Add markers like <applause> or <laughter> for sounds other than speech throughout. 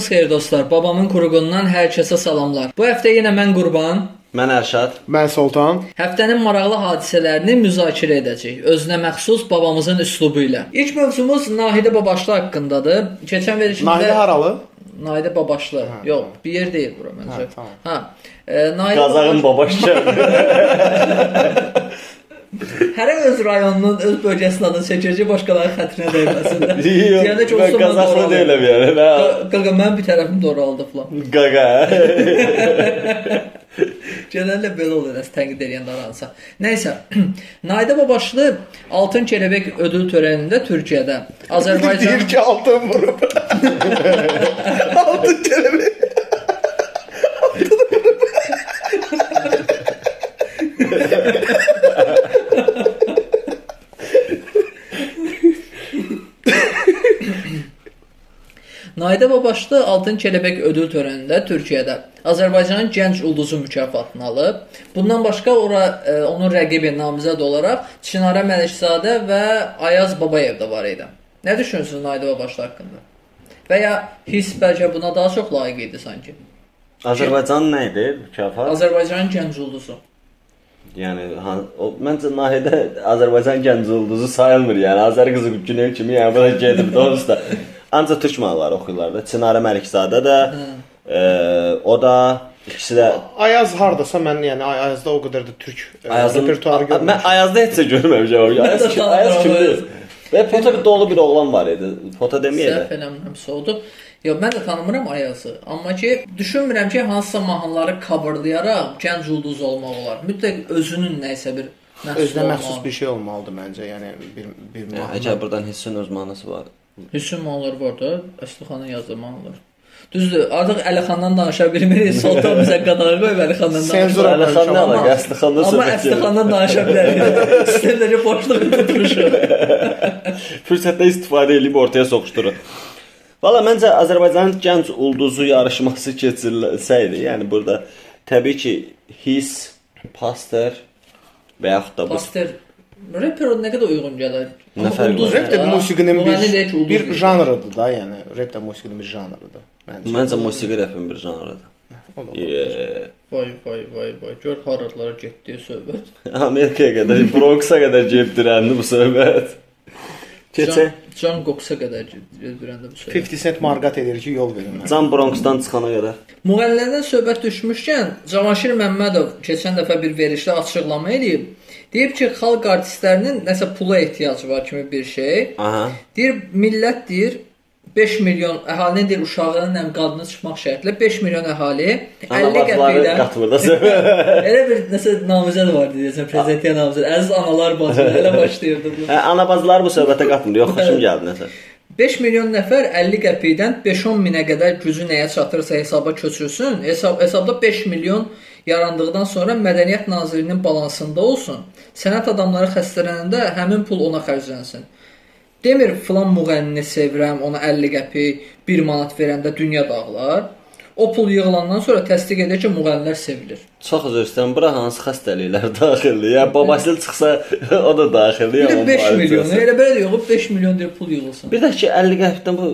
Vaxtınız xeyir dostlar. Babamın qurğundan hər kəsə salamlar. Bu həftə yenə mən Qurban Mən Ərşad. Mən Sultan. Həftənin maraqlı hadisələrini müzakirə edəcəyik. Özünə məxsus babamızın üslubu ilə. İlk mövzumuz Nahidə Babaşlı haqqındadır. Keçən verilişimizdə Nahidə haralı? Nahidə Babaşlı. Yox, bir yer deyil bura məncə. Hə, tamam. Ha. E, Nahidə Qazağın babaşça. <laughs> Hərə öz rayonunun, öz bölgəsinin adını seçəcək, başqalarının xətrinə dəyməsinlər. Deyəndə ki, olsun mən Qazaqlı doğru deyiləm yəni. Mən Qaqa mən bir tərəfim doğru aldı falan. qaqa. Genəllə belə olur, əs tənqid edən aransa. Nəysə, Naidə Babaşlı Altın Kelebek ödül törənində Türkiyədə Azərbaycan <laughs> Deyir ki altın vurub. <laughs> altın kelebek. Naidə Babaşlı Altın Kelebek ödül törənində Türkiyədə Azərbaycanın gənc ulduzu mükafatını alıb. Bundan başqa ora e, onun rəqibi namizəd olaraq Çinara Məlikzadə və Ayaz Babayev də var idi. Nə düşünürsüz Naidə Babaşlı haqqında? Və ya hiss bəlkə buna daha çox layiq idi sanki. Azərbaycan nə idi mükafat? Azərbaycanın gənc ulduzu. Yəni o məncə Nahidə Azərbaycan gənc ulduzu sayılmır. Yəni Azər qızı günə kimi yəni buna gedib dostlar. Ancaq türk mahnıları oxuyurlar da. Çinarə Məlikzadə də e, o da ikisi də Ayaz hardasa mən yəni Ay- Ayazda o qədər də türk e, Ayazın repertuarı A- Mən görmüşəm. Ayazda heç nə görməmişəm. <laughs> Ayaz, də kim, Ayaz kimdir? Və foto bir dolu bir oğlan var idi. Foto Səhv deməyədi. eləmirəmsə odur. Yox, mən də tanımıram Ayazı. Amma ki, düşünmürəm ki, hansısa mahnıları coverlayaraq gənc ulduz olmaq olar. Mütləq özünün nəsə bir məhsul Özünə məxsus bir şey olmalıdır məncə. Yəni bir bir Yəni, mahnı. Əgər burdan hissin öz mahnısı var. Hüsn mahnıları var da, Əslixanın yazdığı mahnılar. Düzdür, artıq Əlixandan danışa bilmirik. <laughs> Sultan bizə qadağa qoyub Əlixandan Senzura danışır. Əli xan nə Amma- əlaqə? Əsli xanla Amma Əslixandan danışa bilərik. <laughs> Sistemləri boşluq tutmuşuq. <laughs> Fürsətdən istifadə edib ortaya soxuşdurur. Valla məncə Azərbaycanın gənc ulduzu yarışması keçirilsəydi, yəni burada təbii ki, his, paster və yaxud da bu Pastor rapper nə qədər uyğun gəlir. Nə fərqi ulduz var? Rap də musiqinin bir, bir deyil. janrıdır da, yəni rap də musiqinin bir janrıdır. Məncə. Məncə musiqi rəfin bir janrıdır. Yeah. Vay vay vay vay. Gör haralara getdi söhbət. <laughs> Amerikaya qədər, Bronxa qədər geddirəndi bu söhbət. Keçək. Can, qoxusa qədər gedürəndə bu söhbət. 50 cent marqat edir ki, yol verin. Can Bronxdan çıxana qədər. Müğənnilərdən söhbət düşmüşkən, Cavanşir Məmmədov keçən dəfə bir verişdə açıqlama edib. Deyib ki, xalq artistlərinin nəsə pula ehtiyacı var kimi bir şey. Aha. Deyir, millət deyir 5 milyon əhalinin deyir uşağının həm qadını çıxmaq şərtlə 5 milyon əhali 50 Ana bacıları qəpikdən qatmır da söhbət. Elə bir nəsə namizəd var deyəsən, prezidentiyyə namizəd. Əziz analar bacılar elə <laughs> başlayırdı bu. Hə, ana bacıları bu söhbətə qatmır. Yox, xoşum gəldi nəsə. 5 milyon nəfər 50 qəpikdən 5-10 minə qədər gücü nəyə çatırsa hesaba köçürsün. Hesab hesabda 5 milyon yarandıqdan sonra Mədəniyyət Nazirliyinin balansında olsun. Sənət adamları xəstələnəndə həmin pul ona xərclənsin. Demir filan müğənnini sevirəm, ona 50 qəpik, 1 manat verəndə dünya dağılar. O pul yığılandan sonra təsdiq edir ki, müğənnilər sevilir. Çox üzr istəyirəm. Bura hansı xəstəliklər daxildir? Ya babası çıxsa <laughs> o da daxildir. Bir ya də onun 5 milyon, elə belə yox, 5 milyon deyir pul yığılsın. Bir də ki 50 qəpikdən bu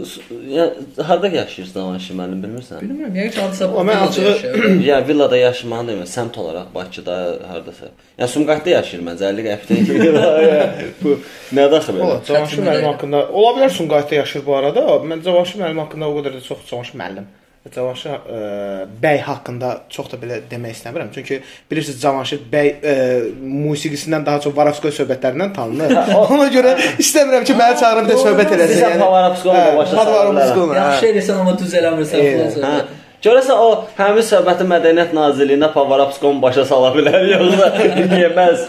ya harda yaşayırsan Avanşi müəllim bilmirsən? Bilmirəm, yəqin ki, hadisə Amma mən açığı- <clears throat> Ya villada yaşamağını demə, səmt olaraq Bakıda hardasa. Ya Sumqayıtda yaşayır məncə 50 qəpikdən. <laughs> bu nə daxil belə? Cavanşir müəllim haqqında ola bilər Sumqayıtda yaşayır bu arada. Mən Cavanşir müəllim haqqında o qədər də çox Cavanşir müəllim Cavanşir ə, bəy haqqında çox da belə demək istəmirəm. Çünki bilirsiniz Cavanşir bəy ə, musiqisindən daha çox Varavskoy söhbətlərindən tanınır. Ona görə istəmirəm ki, məni çağırıb da söhbət eləsin. Bizə Pavarovskoyla başa Pavarovskoyla. Yaxşı edirsən amma düz eləmirsən filan Hə. Görəsən o həmin söhbəti Mədəniyyət Nazirliyinə Pavarovskon başa sala bilər <laughs> yoxsa yeməz.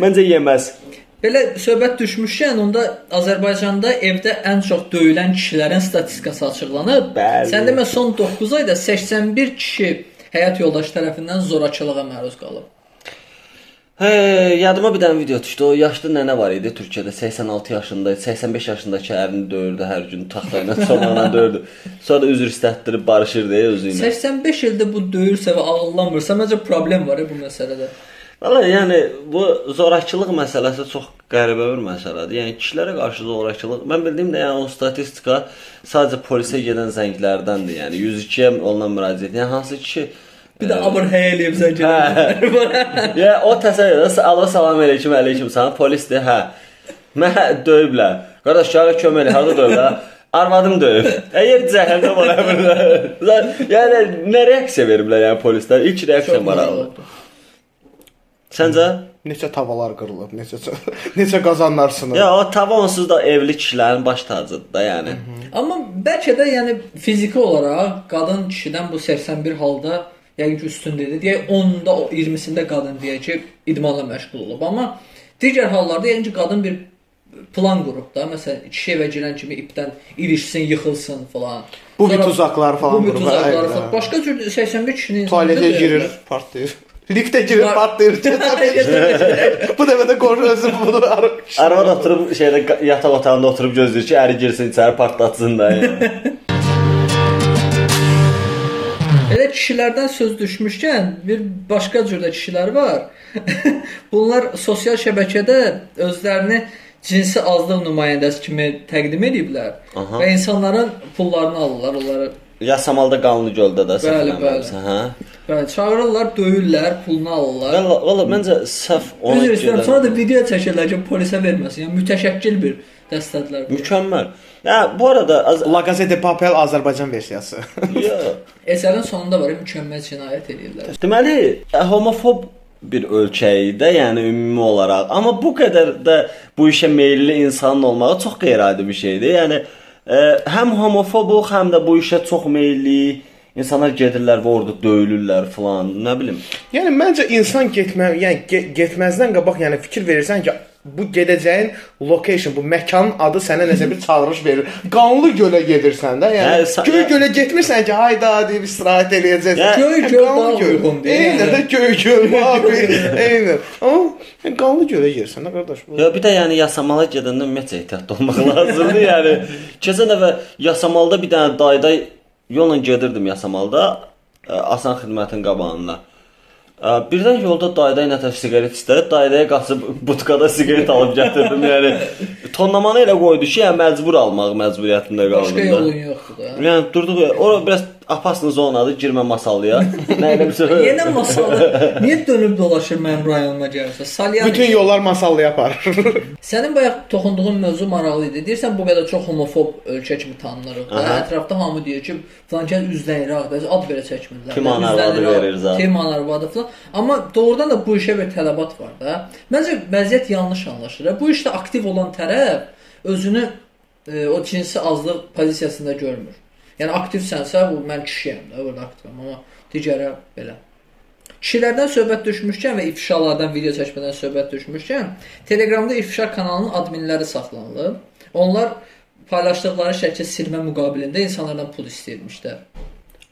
Məncə yeməz. Belə söhbət düşmüşkən, onda Azərbaycanda evdə ən çox döyülən kişilərin statistikası açıqlanıb. Bəli. Sən demə son 9 ayda 81 kişi həyat yoldaşı tərəfindən zorakılığa məruz qalıb. Hə, yadıma bir dənə video düşdü. O yaşlı nənə var idi Türkiyədə 86 yaşında, 85 yaşındakı ərini döyürdü hər gün taxta ilə, <laughs> çomaqla döyürdü. Sonra da üzr istətdirib barışırdı özü ilə. 85 ildə bu döyürsə və ağıllanmırsa, məncə problem var ya bu məsələdə. Valla yəni bu zorakılıq məsələsi çox qəribə bir məsələdir. Yəni kişilərə qarşı zorakılıq, mən bildiyim də yəni o statistika sadəcə polisə gedən zənglərdəndir. Yəni 102-yə olunan müraciət. Yəni hansı kişi Bir də abır həyə eləyib zəng edir. <laughs> Ya o təsəvvür et. Alo salam əleykum, əleykum salam. Polisdir, hə. Mənə döyüblər. Qardaş, gələ kömək elə, harda döyüblər? Arvadım döyüb. Əgər cəhənnəm ola bilər. yəni nə reaksiya veriblər yəni polislər? İlk reaksiya maraqlı. Səncə? Neçə tavalar qırılıb, neçə <laughs> neçə qazanlar sınıb. Ya o tava onsuz da evli kişilərin baş tacıdır da yəni. Amma bəlkə də yəni fiziki olaraq qadın kişidən bu 81 halda yəqin ki üstündür. Deyək 10-da 20-sində qadın deyək ki idmanla məşğul olub. Amma digər hallarda yəqin ki qadın bir plan qurub da, məsələn, kişi evə girən kimi ipdən ilişsin, yıxılsın falan. Bu bir Sonra tuzaqlar falan Bu bir qurub, tuzaqlar falan. Başqa cür 81 kişinin Tualetə girir, partlayır. Liftə girir, Var- partlayır. Bu dəfə də qonşu özü bunu. Arvad oturub şeydə yataq otağında oturub gözləyir ki, əri girsin içəri partlatsın da yəni. Elə kişilərdən söz düşmüşkən bir başqa cürdə kişilər var. Bunlar sosial şəbəkədə özlərini cinsi azlıq nümayəndəsi kimi təqdim ediblər Aha. və insanların pullarını alırlar, onları Yasamalda qanlı göldə də səhv Bəli, eləmirəmsə, hə? bəli, çağırırlar, döyürlər, pulunu alırlar. Valla valla məncə səhv ona Üzr istəyirəm, sonra da video çəkirlər ki, polisə verməsin. Yəni mütəşəkkil bir dəstədilər. mükəmməl. Ya bu arada az La Gazette de Papel Azərbaycan versiyası. <laughs> ya, Əsərin sonunda var, ya, mükəmməl cinayət edirlər. deməli homofob bir ölkəyidə, yəni ümumi olaraq, amma bu qədər də bu işə meylli insanın olmağı çox qeyri-adi bir şeydir. Yəni həm homofobuq, həm də bu işə çox meylli insanlar gedirlər və orada döyülürlər falan, nə bilim. yəni məncə insan getmə, yəni ge getməzdən qabaq yəni fikir verirsən ki, bu gedəcəyin location, bu məkanın adı sənə nəsə bir çağırış verir. Qanlı gölə gedirsən də, yəni Hə, göy gölə getmirsən ki, hayda deyib istirahət eləyəcəksən. Göy göl daha göl. uyğundur, yəni. də göy göl <laughs> mavi. Eynən. Amma qanlı gölə girsən də qardaş. Bu Ya bir də yəni yasamala gedəndə ümumiyyətlə ehtiyatlı olmaq <laughs> lazımdır. yəni keçən dəfə yasamalda bir dənə dayday yolla gedirdim yasamalda ə, asan xidmətin qabağında. Birdən yolda dayday nətə siqaret istədi. Daydaya qaçıb butkada siqaret alıb gətirdim. Yəni tonlamanı elə qoydu ki, yəni məcbur almaq məcburiyyətində qaldım. Başqa yolun yoxdur da. Yəni durduq ora biraz apaslı zonadır, girmə masallıya. Nə elə bir şey. <laughs> Yenə masalı. Niyə dönüb dolaşır mənim rayonuma gəlirsə? Salyan. bütün yollar masallıya aparır. <laughs> Sənin bayaq toxunduğun mövzu maraqlı idi. Deyirsən bu qədər çox homofob ölkə kimi tanınırıq. da. Aha. Ətrafda hamı deyir ki, filankəs üzdən İraqdır. Ad belə çəkmirlər. Kim anar Üzdən adı İraq, verir zət. Kim anar adı falan. Amma doğrudan da bu işə bir tələbat var da. Məncə vəziyyət yanlış anlaşılır. Bu işdə aktiv olan tərəf özünü e, o cinsi azlıq pozisiyasında görmür. Yəni aktivsənsə, bu mən kişiyəm də, burada aktivəm, amma digərə belə. Kişilərdən söhbət düşmüşkən və ifşalardan video çəkmədən söhbət düşmüşkən, Telegramda ifşa kanalının adminləri saxlanılıb. Onlar paylaşdıqları şəkli silmə müqabilində insanlardan pul istəyirmişlər.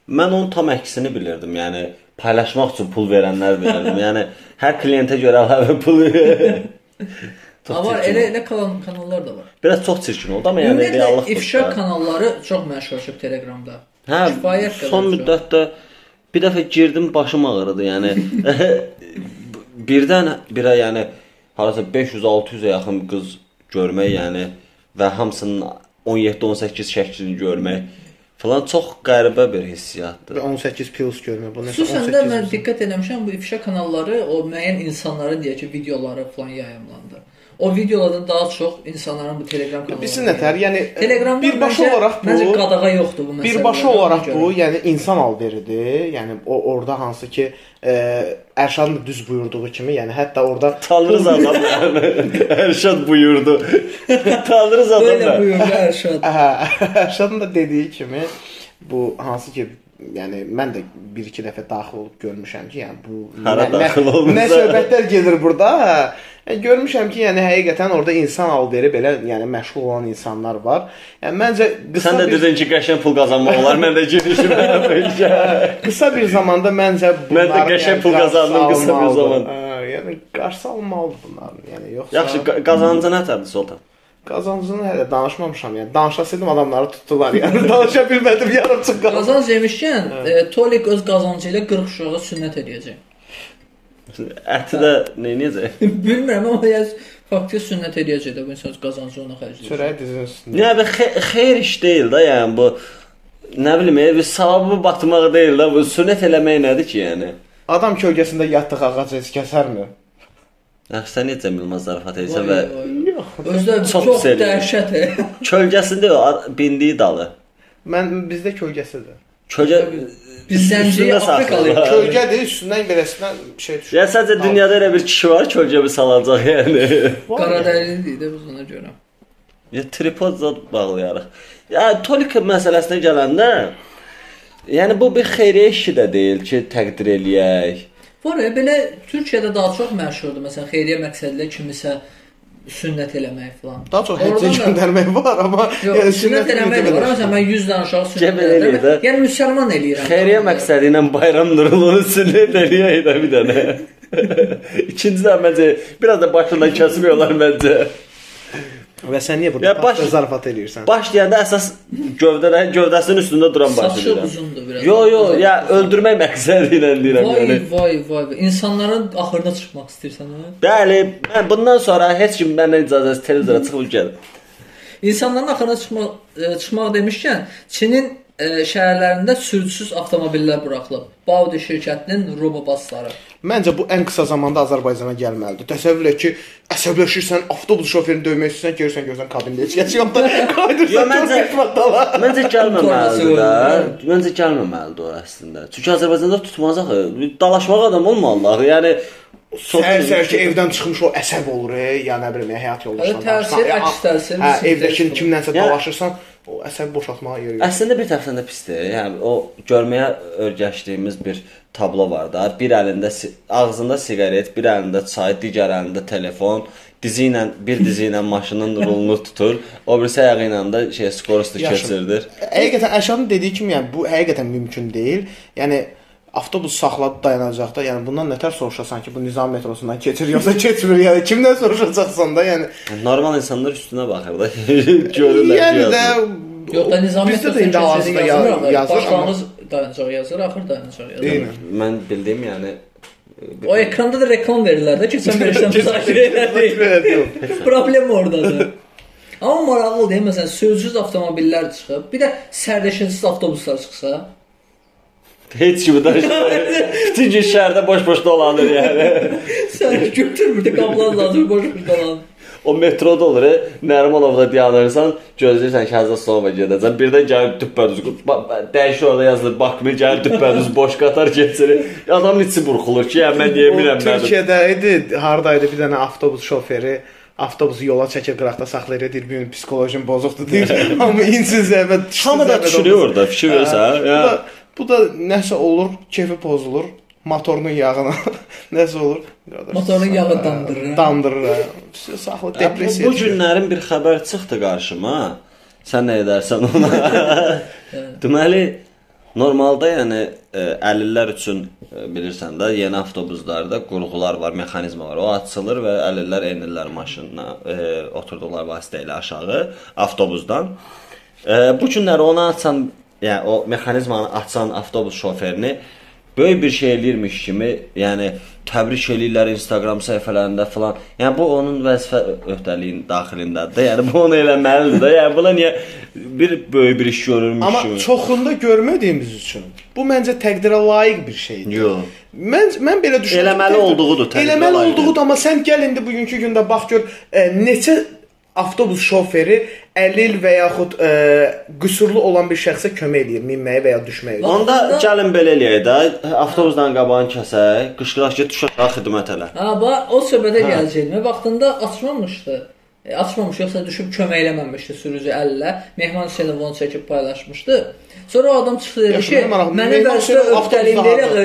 Mən onun tam əksini bilirdim. Yəni paylaşmaq üçün pul verənlər bilirdim. <laughs> yəni hər klientə görə əlavə pul. <laughs> Amma elə elə kalan kanallar da var. biraz çox çirkin oldu amma yəni reallıq ifşa kanalları çox məşhurlaşıb Telegramda. Hə, kifayət qədər son müddətdə bir dəfə girdim, başım ağrıdı. Yəni <laughs> <laughs> birdən birə yəni harasa 500-600-ə yaxın qız görmək, yəni və hamısının 17-18 şəklini görmək falan çox qəribə bir hissiyatdır. 18 plus görmür. Bu nəsə Xüsusən də 18. mən diqqət eləmişəm bu ifşa kanalları o müəyyən insanların deyək ki, videoları falan yayımlandı. O videolardan daha çox insanların bu Telegram kanalları. Bilsin nətər, yəni Telegramda birbaşa məncə- olaraq məncə bu qadağa yoxdur bu məsələdə. birbaşa olaraq bu, yəni insan alveridir. Yəni o orada hansı ki, e, Ərşadın da düz buyurduğu kimi, yəni hətta orada Tanrız adam. <laughs> Ərşad buyurdu. <laughs> Tanrız adam. Da. buyurdu Ərşad. Hə, <laughs> Ərşadın da dediyi kimi bu hansı ki yəni mən də 1-2 dəfə daxil olub görmüşəm ki, yəni bu Hara nə- nə- daxil olmusan? Nə söhbətlər gedir burada? Hə. Yəni, görmüşəm ki, yəni həqiqətən orada insan alveri belə, yəni məşğul olan insanlar var. Yəni məncə qısa Sən də bir dedin ki, qəşəng pul qazanmaq olar. Mən də bu <laughs> işə. qısa bir zamanda məncə Mən də qəşəng pul qazandım qısa bir zaman. Hə, yəni qarşı almalıdır bunların. Yəni yoxsa Yaxşı, qa- qazancı nətərdir Sultan? Qazancını hələ danışmamışam. Yəni danışasaydım adamları tutdular. Yəni <laughs> danışa bilmədim, yarımçıq qaldım. Qazanc demişkən, e, Tolik öz qazancı ilə 40 uşağa sünnət edəcək. Əti də nə edəcək? Bilmirəm amma yəni faktiki sünnət eləyəcək də bu insan qazancı ona xərcləyir. Çörəyi dizinin üstündə. Ya bir xe xeyir iş deyil də, yəni bu nə bilim, e, bir savabı batmaq deyil də, bu sünnət eləmək nədir ki, yəni? Adam kölgəsində yatdıq ağac heç kəsərmi? Yaxşı sən necə Milmaz zarafat edirsən və Yox. Özü də Çox çox, çox sevirəm. dəhşət. <laughs> kölgəsində bindiyi dalı. Mən bizdə kölgəsidir. Kölgə Biz zənciyi üstündə Afrikalıyıq. saxlayırlar. <laughs> Kölgədir, üstündən beləsindən bir şey düşür. Ya sadəcə dünyada elə bir kişi var, kölgəmi salacaq yəni. <laughs> Qaradərilidir də biz ona görə. Ya tripod zad bağlayarıq. Ya tolik məsələsinə gələndə yəni bu bir xeyriyyə işi də deyil ki, təqdir eləyək. Var ya belə Türkiyədə daha çox məşhurdur. Məsələn, xeyriyyə məqsədilə kimisə sünnət eləmək falan. Daha çox da- göndərmək var, amma Yox, sünnət eləmək də var. Məsələn, mən 100 dənə uşağı sünnət edirəm. Yəni müsəlman eləyirəm. Xeyriyyə məqsədi ilə bayram nurulunu sünnət eləyək də bir dənə. <laughs> İkincidən məncə biraz da başından kəsmiyorlar məncə. Və sən niyə Ya burada baş- zarafat eləyirsən? Baş deyəndə əsas gövdədən gövdəsinin üstündə duran baş Saçı uzundur biraz. Yo yo, ya öldürmək məqsədi ilə deyirəm Vay, yəni. vay, vay, vay. İnsanların axırına çıxmaq istəyirsən, hə? Bəli, mən bundan sonra heç kim məndən icazəsiz televizora çıxıb gəl. İnsanların axırına çıxmaq e, çıxmaq demişkən, Çinin e, şəhərlərində sürücüsüz avtomobillər buraxılıb. Audi şirkətinin robobasları. Məncə bu ən qısa zamanda Azərbaycana gəlməlidir. Təsəvvür et ki, əsəbləşirsən, avtobus şoferini döymək istəyirsən, görürsən, görürsən kabində heç kəs yoxdur. Yo, <laughs> Qaydırsan, məncə- məncə Məncə gəlməməlidir də. Məncə gəlməməlidir o əslində. Çünki Azərbaycanda tutmaz axı. Dalaşmaq adam olmalı axı. Yəni Səhər səhər ki, evdən çıxmış o əsəb olur, e, ya nə bilim, həyat yoldaşına. Hə, təsir, əks təsir, Hə, evdəkin kimlənsə Yəni- dalaşırsan, o əsəb boşaltmağa yer yox. Əslində bir tərəfdən də pisdir. Yəni o görməyə öyrəşdiyimiz bir tablo var da. Bir əlində ağzında siqaret, bir əlində çay, digər əlində telefon, dizi ilə bir dizi ilə maşının <laughs> rulunu tutur, o birisi ayağı ilə də şey skorostu Yaşım. keçirdir. Həqiqətən Ərşadın dediyi kimi, yəni bu həqiqətən mümkün deyil. Yəni avtobus saxladı dayanacaqda. Yəni bundan nətər soruşasan ki, bu Nizam metrosundan keçir yoxsa <laughs> keçmir? Yəni kimdən soruşacaqsan da? Yəni Normal insanlar üstünə baxır da. <laughs> Görürlər yəni də. Yox da bizdə də indi hal-hazırda yazır, ya- yazır amma başlanğıc dayanacaq yazır, axır dayanacaq yazır. Eynən. Mən bildiyim yəni O ekranda da reklam verirlər də keçən verişdən müzakirə elədik. Problem ordadır. Amma maraqlı deyil, məsələn, sürücüsüz avtomobillər çıxıb, bir də sərnişinsiz avtobuslar çıxsa, heç kimi danışmır. Bütün gün şəhərdə boş-boş dolanır yəni. <laughs> sən götürmür də qapılar lazım boş-boş dolan. O metroda olur, e, Nərimanovda dayanırsan, gözləyirsən ki, Həzrət Solova gedəcəksən. Birdən gəlib düppədüz dəyişir orada yazılır, bakmır, gəlib düppədüz boş qatar keçir. Adamın içi burxulur ki, yəni mən yemirəm mən. Türkiyədə idi, hardaydı bir dənə avtobus şoferi avtobusu yola çəkir qıraqda saxlayır deyir bu gün psixolojim pozukdur <laughs> deyir. Amma insin zəhmət. Hamı da düşünür orada, fikir verirsən. Hə, Bu da nəsə olur, kefi pozulur, motorunun yağına <laughs> nəsə olur. Motorun yağı dandırır. hə? Dandırır. hə. Saxlı Bu, depressiya. bu günlərin bir xəbər çıxdı qarşıma. Sən nə edərsən ona? <laughs> Deməli, normalda yəni ə, əlillər üçün ə, bilirsən də, yeni avtobuslarda qurğular var, mexanizm var. O açılır və əlillər enirlər maşınına, ə, oturduqları vasitə ilə aşağı avtobusdan. Ə, bu günləri onu açan, yəni o mexanizmanı açan avtobus şoferini böyük bir şey eləyirmiş kimi, yəni təbrik eləyirlər Instagram səhifələrində falan. Yəni bu onun vəzifə öhdəliyin daxilindədir. Yəni bu onu eləməlidir də. Yəni buna niyə bir böyük bir iş görürmüş Amma kimi? çoxunda görmədiyimiz üçün bu məncə təqdirə layiq bir şeydir. Yox. Mən mən belə düşünürəm. Eləməli olduğudur, təqdirə Eləməli olduğudur, amma sən gəl indi bugünkü gündə bax gör e, neçə avtobus şoferi əlil və yaxud e, qüsurlu olan bir şəxsə kömək eləyir minməyə və ya düşməyə. Onda gəlin belə eləyək də, avtobusdan qabağını kəsək, qışqıraq ki, aşağı xidmət elə. Ha, bax o söhbətə gələcəydim. Vaxtında açmamışdı. E, açmamış yoxsa düşüb kömək eləməmişdi sürücü əllə. Mehman Hüseynov onu çəkib paylaşmışdı. Sonra o adam çıxdı dedi ki, mənə vəzifə Hüseynov öhdəliyim axı,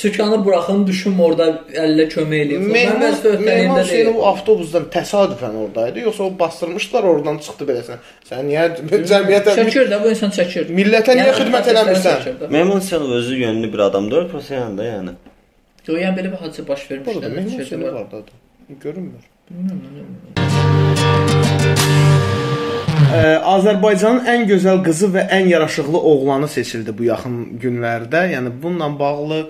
sükanı buraxın, düşüm orada əllə kömək eləyim. Mən vəzifə Mehman öhdəliyimdə Hüseynov deyil. avtobusdan təsadüfən oradaydı, yoxsa o bastırmışdılar, oradan çıxdı beləsinə. Sən niyə <laughs> cəmiyyətə Çəkir də bu insan çəkir. millətə niyə Yəni, xidmət eləmirsən? Memnun sən özü yönlü bir adamdır, prosta yəni də yəni. Yo, yəni belə bir hadisə baş vermiş. Orada də, Mehman şeydə Hüseynov var. Ə, Azərbaycanın ən gözəl qızı və ən yaraşıqlı oğlanı seçildi bu yaxın günlərdə. Yəni bununla bağlı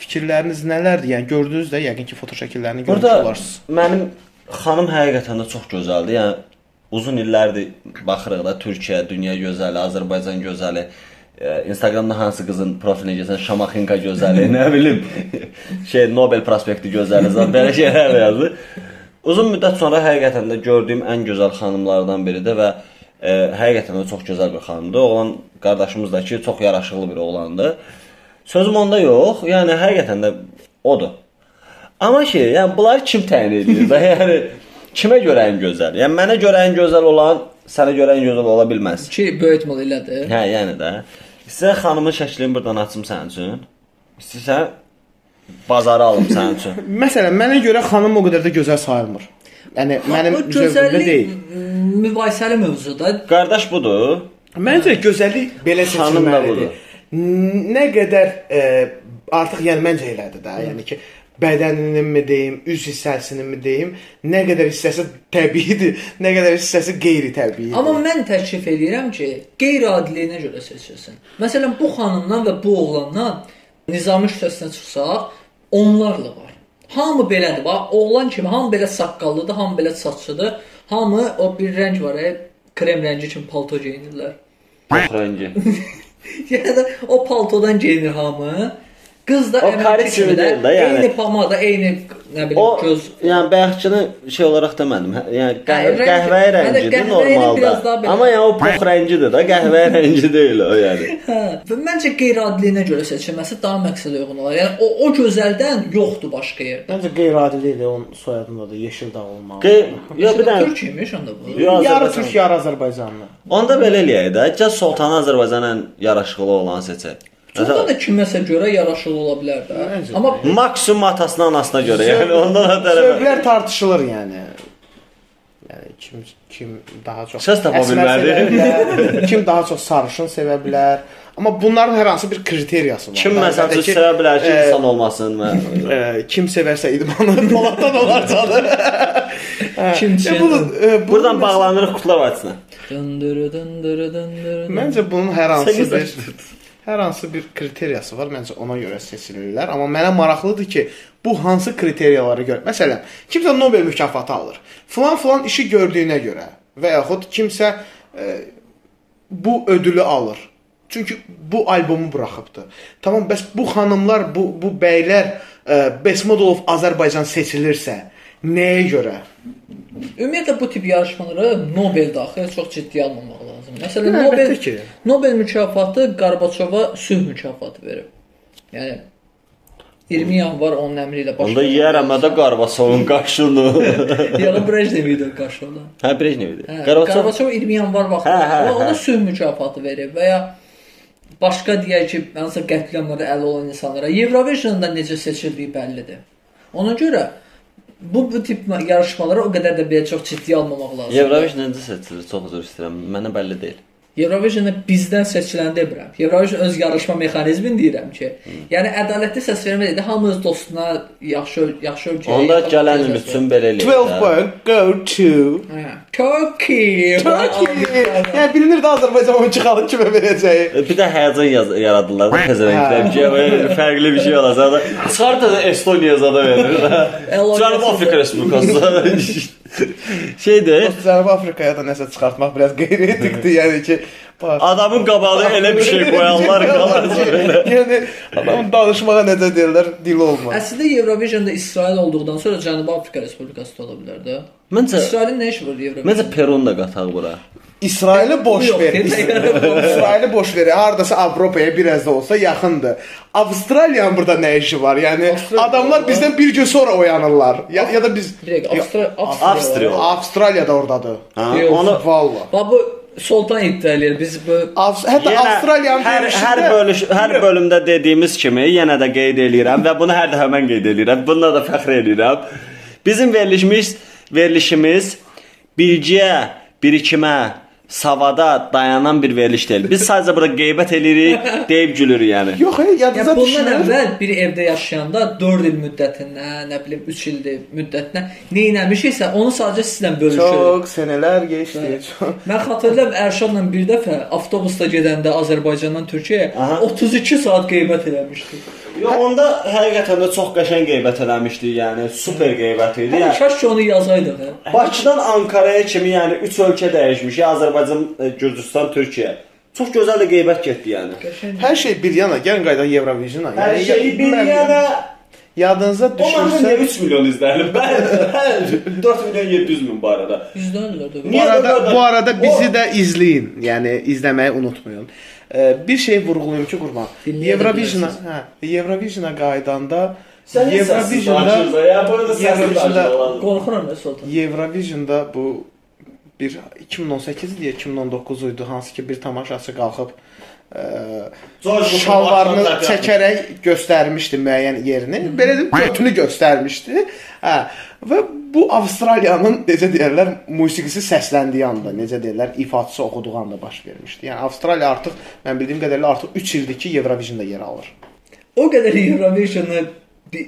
fikirləriniz nələrdir? Yəni gördünüz də yəqin ki, foto şəkillərini görmüş olarsınız. mənim xanım həqiqətən də çox gözəldir. Yəni uzun illərdir baxırıq da Türkiyə, dünya gözəli, Azərbaycan gözəli. Instagramda hansı qızın profilinə gəlsən Şamaxinka gözəli, <laughs> nə bilim, şey Nobel prospekti gözəli, zət belə şeylər yazır. Uzun müddət sonra həqiqətən də gördüyüm ən gözəl xanımlardan biridir və e, həqiqətən də çox gözəl bir xanımdır. Oğlan qardaşımız da ki, çox yaraşıqlı bir oğlandır. Sözüm onda yox. Yəni həqiqətən də odur. Amma şey, yəni bunları kim təyin edir <laughs> də? Yəni kimə görə ən gözəl? Yəni mənə görə ən gözəl olan sənə görə ən gözəl ola bilməz. Ki böyük ehtimal elədir. Hə, yəni də. İstəsən xanımın şəklini buradan açım sənin üçün. İstəsən bazara alım sənin üçün. <laughs> Məsələn, mənə görə xanım o qədər də gözəl sayılmır. Yəni mənim zövqümdə gözəllik deyil. mübahisəli mövzudur. Qardaş budur. Məncə gözəllik belə seçilməlidir. Nə qədər e, artıq yəni məncə elədir də. Yəni ki, bədəninin mi deyim, üz hissəsinin mi deyim, nə qədər hissəsi təbiidir, <laughs> nə qədər hissəsi qeyri-təbiidir. Amma mən təklif edirəm ki, qeyri-adiliyinə görə seçilsin. Məsələn, bu xanımdan və bu oğlandan nizami küçəsinə çıxsaq, onlarla var. Hamı belədir. Bax, oğlan kimi hamı belə saqqallıdır, hamı belə saçlıdır. Hamı o bir rəng var, e, krem rəngi kimi palto geyinirlər. Rəngi. <laughs> Yəni o paltodan geyinir hamı. Qız da O karet kimi də də, yəni. eyni pomada, eyni nə bilim O göz yəni bayaqçını şey olaraq demədim. Hə, Yəni Hə, qəhvə, rəng- qəhvəyi Hə, rəngidir normalda. Amma yəni o pox rəngidir də, qəhvəyi <laughs> rəngi deyil o yəni. Hə, və məncə qeyri-adiliyinə görə seçilməsi daha məqsədə uyğun olar. Yəni o o gözəldən yoxdur başqa yerdə. Məncə qeyri-adilidir onun soyadında da Yeşildağ olmalı. Qey ya bir dənə Türkiymiş onda bu. Yo, yarı türk, yarı Azərbaycanlı. Onda belə eləyək də. Gəl Sultanı Azərbaycanın yaraşıqlı olanı seçək. Sonra da kiməsə görə yaraşıqlı ola bilər də. Amma Maksimum atasına, anasına görə. Yəni ondan da tərəfə. Zövqlər tartışılır yəni. Yəni kim kim daha çox Səs tapa bilər, kim daha çox sarışın sevə bilər. Amma bunların hər hansı bir kriteriyası var. Kim məsələn əlbəttə ki, sevə bilər ki, e, insan olmasın və e, kim sevərsə idmanı Poladdan olar canı. kim E, bunu, e, bunu Buradan məs- bağlanırıq Qutlar dındırı. Məncə bunun hər hansı bir. <laughs> hər hansı bir kriteriyası var. Məncə ona görə seçilirlər. Amma mənə maraqlıdır ki, bu hansı kriteriyalara görə. Məsələn, kimsə Nobel mükafatı alır. Falan falan işi gördüyünə görə və yaxud kimsə e, bu ödülü alır. Çünki bu albomu buraxıbdı. Tamam, bəs bu xanımlar, bu bu bəylər e, Besmodolov Azərbaycan seçilirsə, nəyə görə? Ümumiyyətlə bu tip yarışmalara Nobel daxil çox ciddi almamaq. Məsələn, Hə, Nobel ki. Nobel mükafatı Qarbaçova sülh mükafatı verib. Yəni 20 yanvar onun əmri ilə Onda yeyərəm də Qarabasovun qaşını. <laughs> Yəni Brejnev idi olan. Hə, Brejnev idi. Hə, Qarabasov Qarbaçov 20 yanvar vaxtı Hə, hə, ona, ona hə. sülh mükafatı verib və ya başqa deyək ki, hansısa qətliamlara əl olan insanlara Eurovisionda necə seçildiyi bəllidir. Ona görə bu bu tip yarışmalara o qədər də belə çox ciddi almamaq lazımdır. Eurovision necə seçilir? Çox üzr istəyirəm. Mənə bəlli deyil. Eurovisionda bizdən seçilən demirəm. Eurovision öz yarışma mexanizmini deyirəm ki, yəni ədalətli səs vermə deyil, hamı öz dostuna yaxşı yaxşı ölkəyə. Onda gələn ölkəyə üçün belə eləyək. 12 də. point go to Hə. Turkey. Turkey. Yəni bilinir də Azərbaycan onun çıxalı kimə verəcəyi. E, Bir də həyəcan yaradırlar da pezevenklər ki, böyle fərqli bir şey olacaq da. Çıxar da Estoniya zada verir. Cənubi Afrika Respublikası. <laughs> <laughs> Şeydir, Cənubi Afrikaya da nəsə çıxartmaq biraz qeyri-etikdir, <laughs> yəni ki, bax. adamın qabağına elə bir şey qoyanlar <laughs> qalar yəni adamın danışmağa necə deyirlər, dili olmaz. Əslində Eurovisionda İsrail olduqdan sonra Cənubi Afrika Respublikası da ola bilər də. Məncə İsrailin nə işi var Eurovisionda? məncə Perun da qataq bura. İsraili boş Yox, ver. deyir. <laughs> İsraili boş ver. Hardasa Avropaya biraz da olsa yaxındır. Avstraliyanın burada nə işi var? Yəni Avstraliya- adamlar bizdən bir gün sonra oyanırlar. Ya, ya da biz Bir dəqiqə, Avstra Avstriya. Avstraliya da ordadır. Ha, Yox. onu Valla. Bax bu Sultan iddia eləyir. Biz bu Avs hətta Yenə Avstraliyanın hər, hər verilişində bölüş hər bölümdə dediyimiz kimi yenə də qeyd eləyirəm və bunu hər dəfə mən qeyd eləyirəm. Bununla da fəxr eləyirəm. Bizim verilişimiz verilişimiz bilgiyə, birikimə, savada dayanan bir veriliş deyil. Biz sadəcə burada qeybət eləyirik, deyib gülürük yəni. <laughs> Yox, hey, Ya yadınıza bundan düşür. əvvəl bir evdə yaşayanda 4 il müddətinə, nə bilim 3 ildir müddətinə nə etmişiksə, onu sadəcə sizlə bölüşürük. Çox senelər keçdi. Mən xatırlayıram Ərşadla bir dəfə avtobusda gedəndə Azərbaycandan Türkiyəyə Aha. 32 saat qeybət eləmişdik. Yo, onda həqiqətən də çox qəşəng qeybət eləmişdi, yəni super qeybət idi. Hə, Yəni, kaş ki onu yazaydıq. hə. Bakıdan Ankaraya kimi, yəni 3 ölkə dəyişmiş, ya Azərbaycan, e, Gürcüstan, Türkiyə. Çox gözəl də qeybət getdi yəni. Hər şey bir yana, gəlin qayıdaq Eurovisiona. Hər Yəni, şeyi bir mən- yana Yadınıza düşürsə 3 milyon izlənib? <laughs> Bəli. 4 milyon 700 min bu arada. Yüzlərlə də. Bu arada bu arada bizi O- də izləyin. Yəni izləməyi unutmayın. Ee, bir şey vurğulayım ki, qurban. Eurovisiona, hə, Eurovisiona qaydanda Sən niyə səssiz Eurovisionda Eurovisionda-. Qorxuram da Sultan. Eurovisionda bu bir 2018 idi, ya, 2019 idi, hansı ki bir tamaşaçı qalxıb ə, Bush'un şalvarını çəkərək göstərmişdi müəyyən yerini. Belə də götünü göstərmişdi. Hə. Və bu Avstraliyanın necə deyirlər, musiqisi səsləndiyi anda, necə deyirlər, ifaçısı oxuduğu anda baş vermişdi. Yəni Avstraliya artıq mən bildiyim qədərilə artıq 3 ildir ki, Eurovisionda yer alır. O qədər Eurovision-ı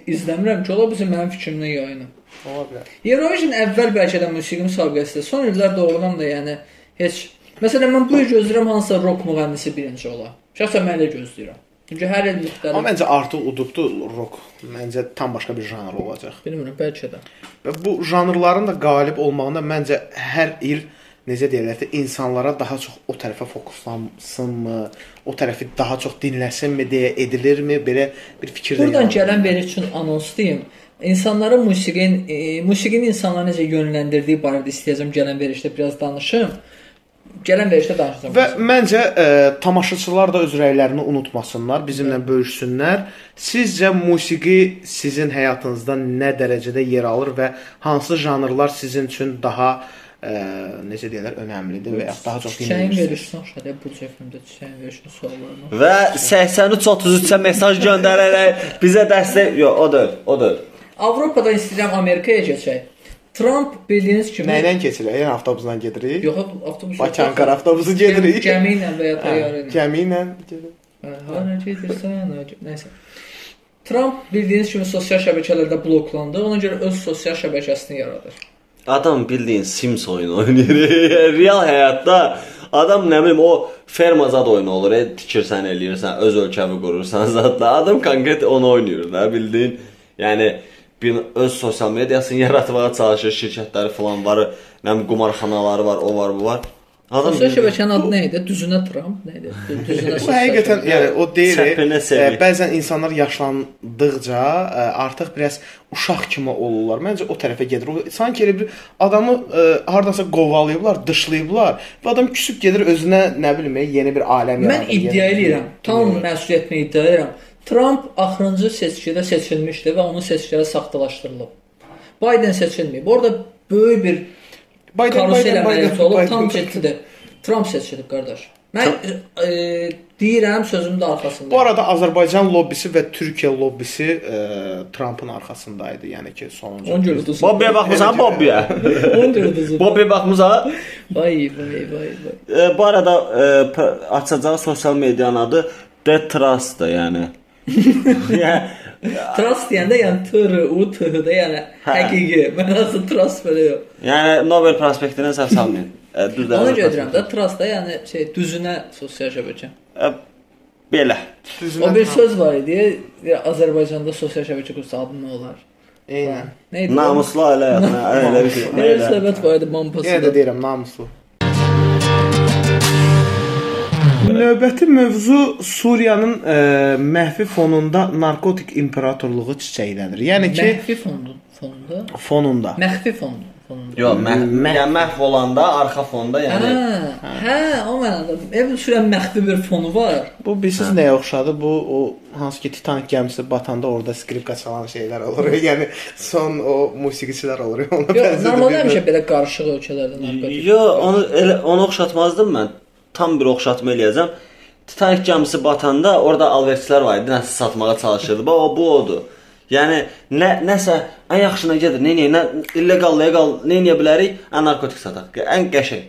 izləmirəm ki, ola bilsin mənim fikrimdən yayınım. Ola bilər. Eurovision əvvəl bəlkə də musiqi müsabiqəsidir. Son illər doğrudan da yəni heç Məsələn mən bu il gözləyirəm hansısa rock müğənnisi birinci ola. Şəxsən mən elə gözləyirəm. Çünki hər il Amma müxtəlif. məncə artıq udubdu rock. Məncə tam başqa bir janr olacaq. Bilmirəm, bəlkə də. Və bu janrların da qalib olmağında məncə hər il necə deyirlər, də, insanlara daha çox o tərəfə fokuslansınmı, o tərəfi daha çox dinləsinmi deyə edilirmi? Belə bir fikir də Buradan gələn verici üçün anons deyim. İnsanlara musiqinin e, musiqinin insanları necə yönləndirdiyi barədə istəyəcəm gələn verişdə biraz danışım. Gələn verişdə danışacağam. Və məncə ə, tamaşaçılar da öz rəylərini unutmasınlar, bizimlə bölüşsünlər. Sizcə musiqi sizin həyatınızda nə dərəcədə yer alır və hansı janrlar sizin üçün daha ə, necə deyirlər, önəmlidir və ya daha çox Çiçəyin dinləyirsiniz? verişini aşağıda bu cəfimdə çiçəyin verişinin suallarını. Və 8333-ə mesaj göndərərək bizə dəstək, yox, o deyil, o deyil. Avropadan istəyirəm Amerikaya keçək. Trump bildiyiniz kimi Nə ilə keçirik? Yəni avtobusla gedirik. Yox, avtobus. Bakı Ankara avtobusu gedirik. Gəmi ilə və ya Hə, təyyarə ilə. Gəmi ilə gedirik. Hə, Hara gedirsən? hara- Nəysə. Trump bildiyiniz kimi sosial şəbəkələrdə bloklandı. Ona görə öz sosial şəbəkəsini yaradır. Adam bildiyin Sims oyunu oynayır. <laughs> Real həyatda adam nə bilim o ferma zad oyunu olur. E, tikirsən, eləyirsən, öz ölkəni qurursan <laughs> zadla. Adam konkret onu oynayır da, bildiyin. Yəni bir öz sosial mediasını <laughs> yaratmağa çalışır, şirkətləri falan var, nə bilim qumarxanaları var, o var, bu var. Adam Sosial şəbəkənin adı nə idi? Düzünə Trump nə idi? <laughs> Düzünə Bu həqiqətən yəni o deyil. Sevgi. e, Bəzən insanlar yaşlandıqca e, artıq biraz uşaq kimi olurlar. Məncə o tərəfə gedir. O sanki elə bir adamı e, hardansa qovalayıblar, dışlayıblar və adam küsüb gedir özünə nə bilim yeni bir aləm Mən yaradır, iddia yeni bir edirəm, tam dünya. məsuliyyətini iddia edirəm. Trump axırıncı seçkidə seçilmişdi və onun seçkiləri saxtalaşdırılıb. Biden seçilməyib. Orada böyük bir Biden, karusel Biden, əməliyyatı Biden, olub, Biden. tam ciddidir. Trump seçilib qardaş. Mən e, deyirəm sözümün də arxasında. Bu arada Azərbaycan lobbisi və Türkiyə lobbisi e, Trumpın arxasındaydı. Yəni ki, sonuncu. Onun görə uduzub. Bobby'yə baxmısan, Bobby'yə. Onun görə uduzub. Bobby'yə baxmısan? Vay vay vay vay. E, bu arada e, açacağı sosial medianın adı The Trust-dır, yəni. Yəni Trust deyəndə yəni T R U T H də yəni Hə. həqiqi. Mənası trust belə yox. Yəni Nobel prospektinə səhv salmayın. E, düz Onu Nobel gedirəm də prospekti. trust da yəni şey düzünə sosial şəbəkə. E, belə. O bir söz var idi. ya, Azərbaycanda sosial şəbəkə qursa adı nə olar? Eynən. Nə idi? Namuslu ailə həyatına elə bir şey. Nə Elə. söhbət var idi mampası. Yenə də deyirəm namuslu. Növbəti mövzu Suriyanın ə, məhvi fonunda narkotik imperatorluğu çiçəklənir. Yəni ki, Məxfi fondu fonunda. fonunda. Məxfi fondu fonunda. Yox, məhv, yəni məhv olanda arxa fonda yəni Hə, hə, o mənada. Ev sürən məxfi bir fonu var. Bu bilirsiniz nəyə oxşadı? Bu o hansı ki Titanik gəmisi batanda orada skripka çalan şeylər olur. <laughs> yəni son o musiqiçilər olur. <laughs> Ona Yox, bənzər. normalda həmişə belə qarışıq ölkələrdə narkotik. Yox, onu elə onu oxşatmazdım mən. Tam bir oxşatma eləyəcəm. Titanik gəmisi batanda orada alverçilər var idi, nəsə satmağa çalışırdı. Bax o bu odur. Yəni nə nəsə ən yaxşına gedir. Nə nə illegal, legal, nə edə bilərik? Ən narkotik sataq. Ən qəşəng.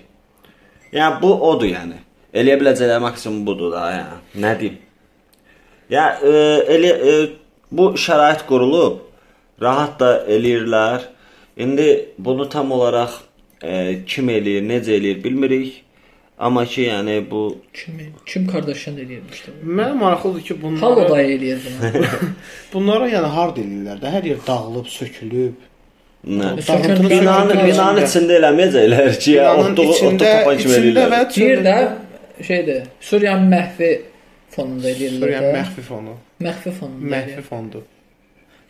Yəni bu odur yəni. Eləyə biləcəkləri maksimum budur da, yəni. Nə deyim? Ya e, elə e, bu şərait qurulub, rahat da eləyirlər. İndi bunu tam olaraq e, kim eləyir, necə eləyir bilmirik. Amma ki, yəni bu Kim Kim Kardashian eləyirmişdi? Mənə maraqlıdır ki, bunlar Halo da eləyirdi. <laughs> bunu. bunlara yəni hard eləyirlər də. Hər yer dağılıb, sökülüb. nə? Söküntü- Binanın binanın içində. eləməyəcəklər ki, Binanın otluq tapan kimi eləyirlər. Bir də şeydir. Suriyanın məxfi fonunda eləyirlər. Suriyanın məxfi fonu. məxfi fonunda. Məxfi fondu.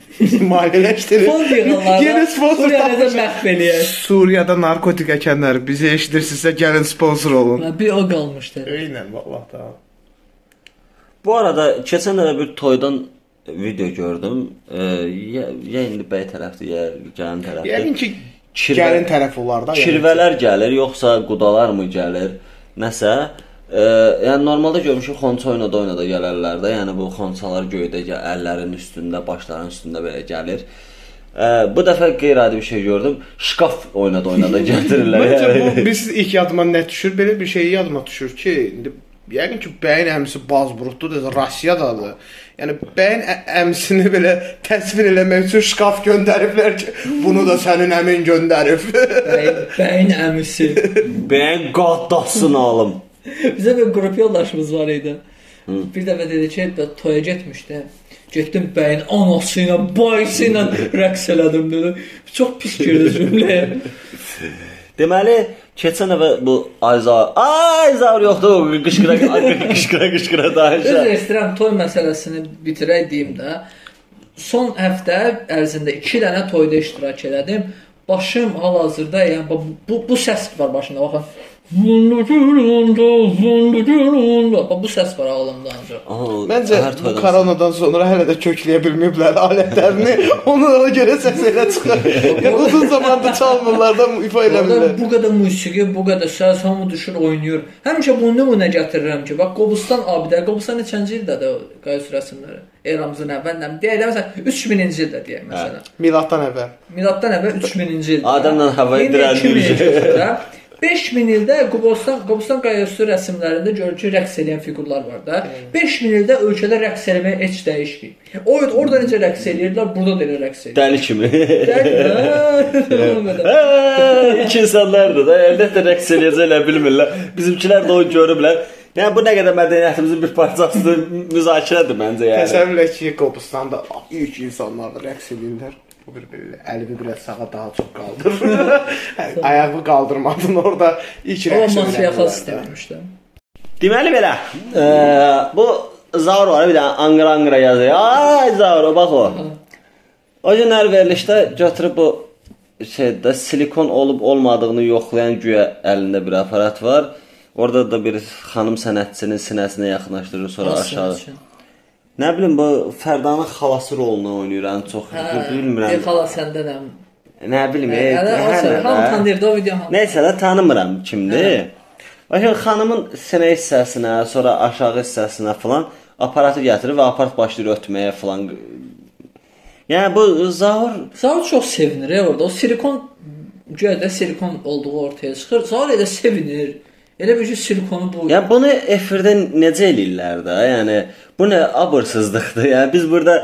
<laughs> Maliyyələşdirir. Fond yığırlar. Yenə sponsor Suriyada məxf eləyir. Suriyada narkotik əkənlər bizi eşidirsinizsə gəlin sponsor olun. Bir o qalmışdı. Eynən vallahi da. Bu arada keçən dəfə bir toydan video gördüm. E, ya, ya indi bəy tərəfdir, ya gəlin tərəfdir. Yəqin ki Kirvə- gəlin tərəf olar da. yəni. Kirvələr gəlir, yoxsa qudalar mı gəlir? Nəsə? E, yəni normalda görmüşük xonça oynada oynada gələrlər də. Yəni bu xonçalar göydə gəl, əllərin üstündə, başların üstündə belə gəlir. E, bu dəfə qeyri-adi bir şey gördüm. Şkaf oynada oynada gətirirlər. <laughs> Məncə yəni. bu biz ilk yadıma nə düşür? Belə bir şey yadıma düşür ki, indi yəqin ki bəyin əmisi Bazburuddur, Rusiyadadır. Yəni bəyin ə- əmsini belə təsvir eləmək üçün şkaf göndəriblər ki, bunu da sənin əmin göndərib. Bəyin, bəyin əmisi. Bəyin qaddasını alım. Bizə bir qrup yoldaşımız var idi. Bir dəfə dedi ki, "Bə- toya getmişdi. Getdim bəyin anası ilə, bayısı ilə rəqs elədim dedi. Çox pis girdi cümləyə. <laughs> Deməli, keçən dəfə bu Ayzar, Ayzar yoxdur, qışqıra <laughs> qışqıra qışqıra danışır. Özür istəyirəm toy məsələsini bitirək deyim də. Son həftə ərzində 2 dənə toyda iştirak elədim. Başım hal-hazırda, yəni bu bu, bu səs var başında baxın. Bu səs var ağlımda ancaq. Məncə bu koronadan sonra hələ də kökləyə bilməyiblər alətlərini. <laughs> Ona görə səs elə çıxır. Uzun zamandır çalmırlar da ifa eləmirlər. bu qədər musiqi, bu qədər səs hamı düşür, oynayır. Həmişə bunu nümunə gətirirəm ki, bax Qobustan abidə, Qobustan neçənci ildə o qayıs rəsmləri? Eramızın əvvəlindən deyək də məsələn 3000-ci ildə deyək məsələn. Miladdan əvvəl. Miladdan əvvəl 3000-ci ildə. Adamla hava Yeni endirən 2000-ci ildə <laughs> 5000 ildə Qobustan Qobustan qayısı rəsmlərində görür ki, rəqs edən fiqurlar var da. 5000 ildə ölkədə rəqs eləməyə heç dəyişməyib. O orada necə rəqs eləyirdilər, burada da elə rəqs eləyirlər. Dəli kimi. Hə, <laughs> İki insanlardır da, əlbəttə rəqs eləyəcəklər bilmirlər. Bizimkilər də o görüblər. Yəni bu nə qədər mədəniyyətimizin bir parçasıdır, müzakirədir məncə yəni. Təsəvvür et ki, Qobustanda ilk insanlar da rəqs edirlər. Bu bir əlini biraz sağa daha çox qaldır. <laughs> Ayağı qaldırmadın orada ilk Amma rəqs matriarxal edirlər. sistemmişdə. Deməli belə, e, bu Zaur var, bir dənə Anqra Anqra yazır. Ay Zaur, bax o. O günlər verilişdə götürüb bu şeydə silikon olub olmadığını yoxlayan güya əlində bir aparat var. Orada da bir xanım sənətçinin sinəsinə yaxınlaşdırır, sonra aşağı. Nə bilim bu Fərdanın xalası rolunu oynayır ən çox. Bilmirəm. Bir xala səndənəm. Nə bilim, e, Yəni nə, hamı hə. tanıyırdı o video hamı. Nəysə də tanımıram kimdir. Lakin xanımın sinə hissəsinə, sonra aşağı hissəsinə falan aparatı gətirir və aparat başlayır ötməyə falan. Yəni bu Zaur Zaur çox sevinir ya orada. O silikon göydə silikon olduğu ortaya çıxır. Zaur elə sevinir. Elə bir ki silikonu bu. Yəni bunu efirdə necə eləyirlər də? Yəni bu nə abırsızlıqdır. Yəni biz burada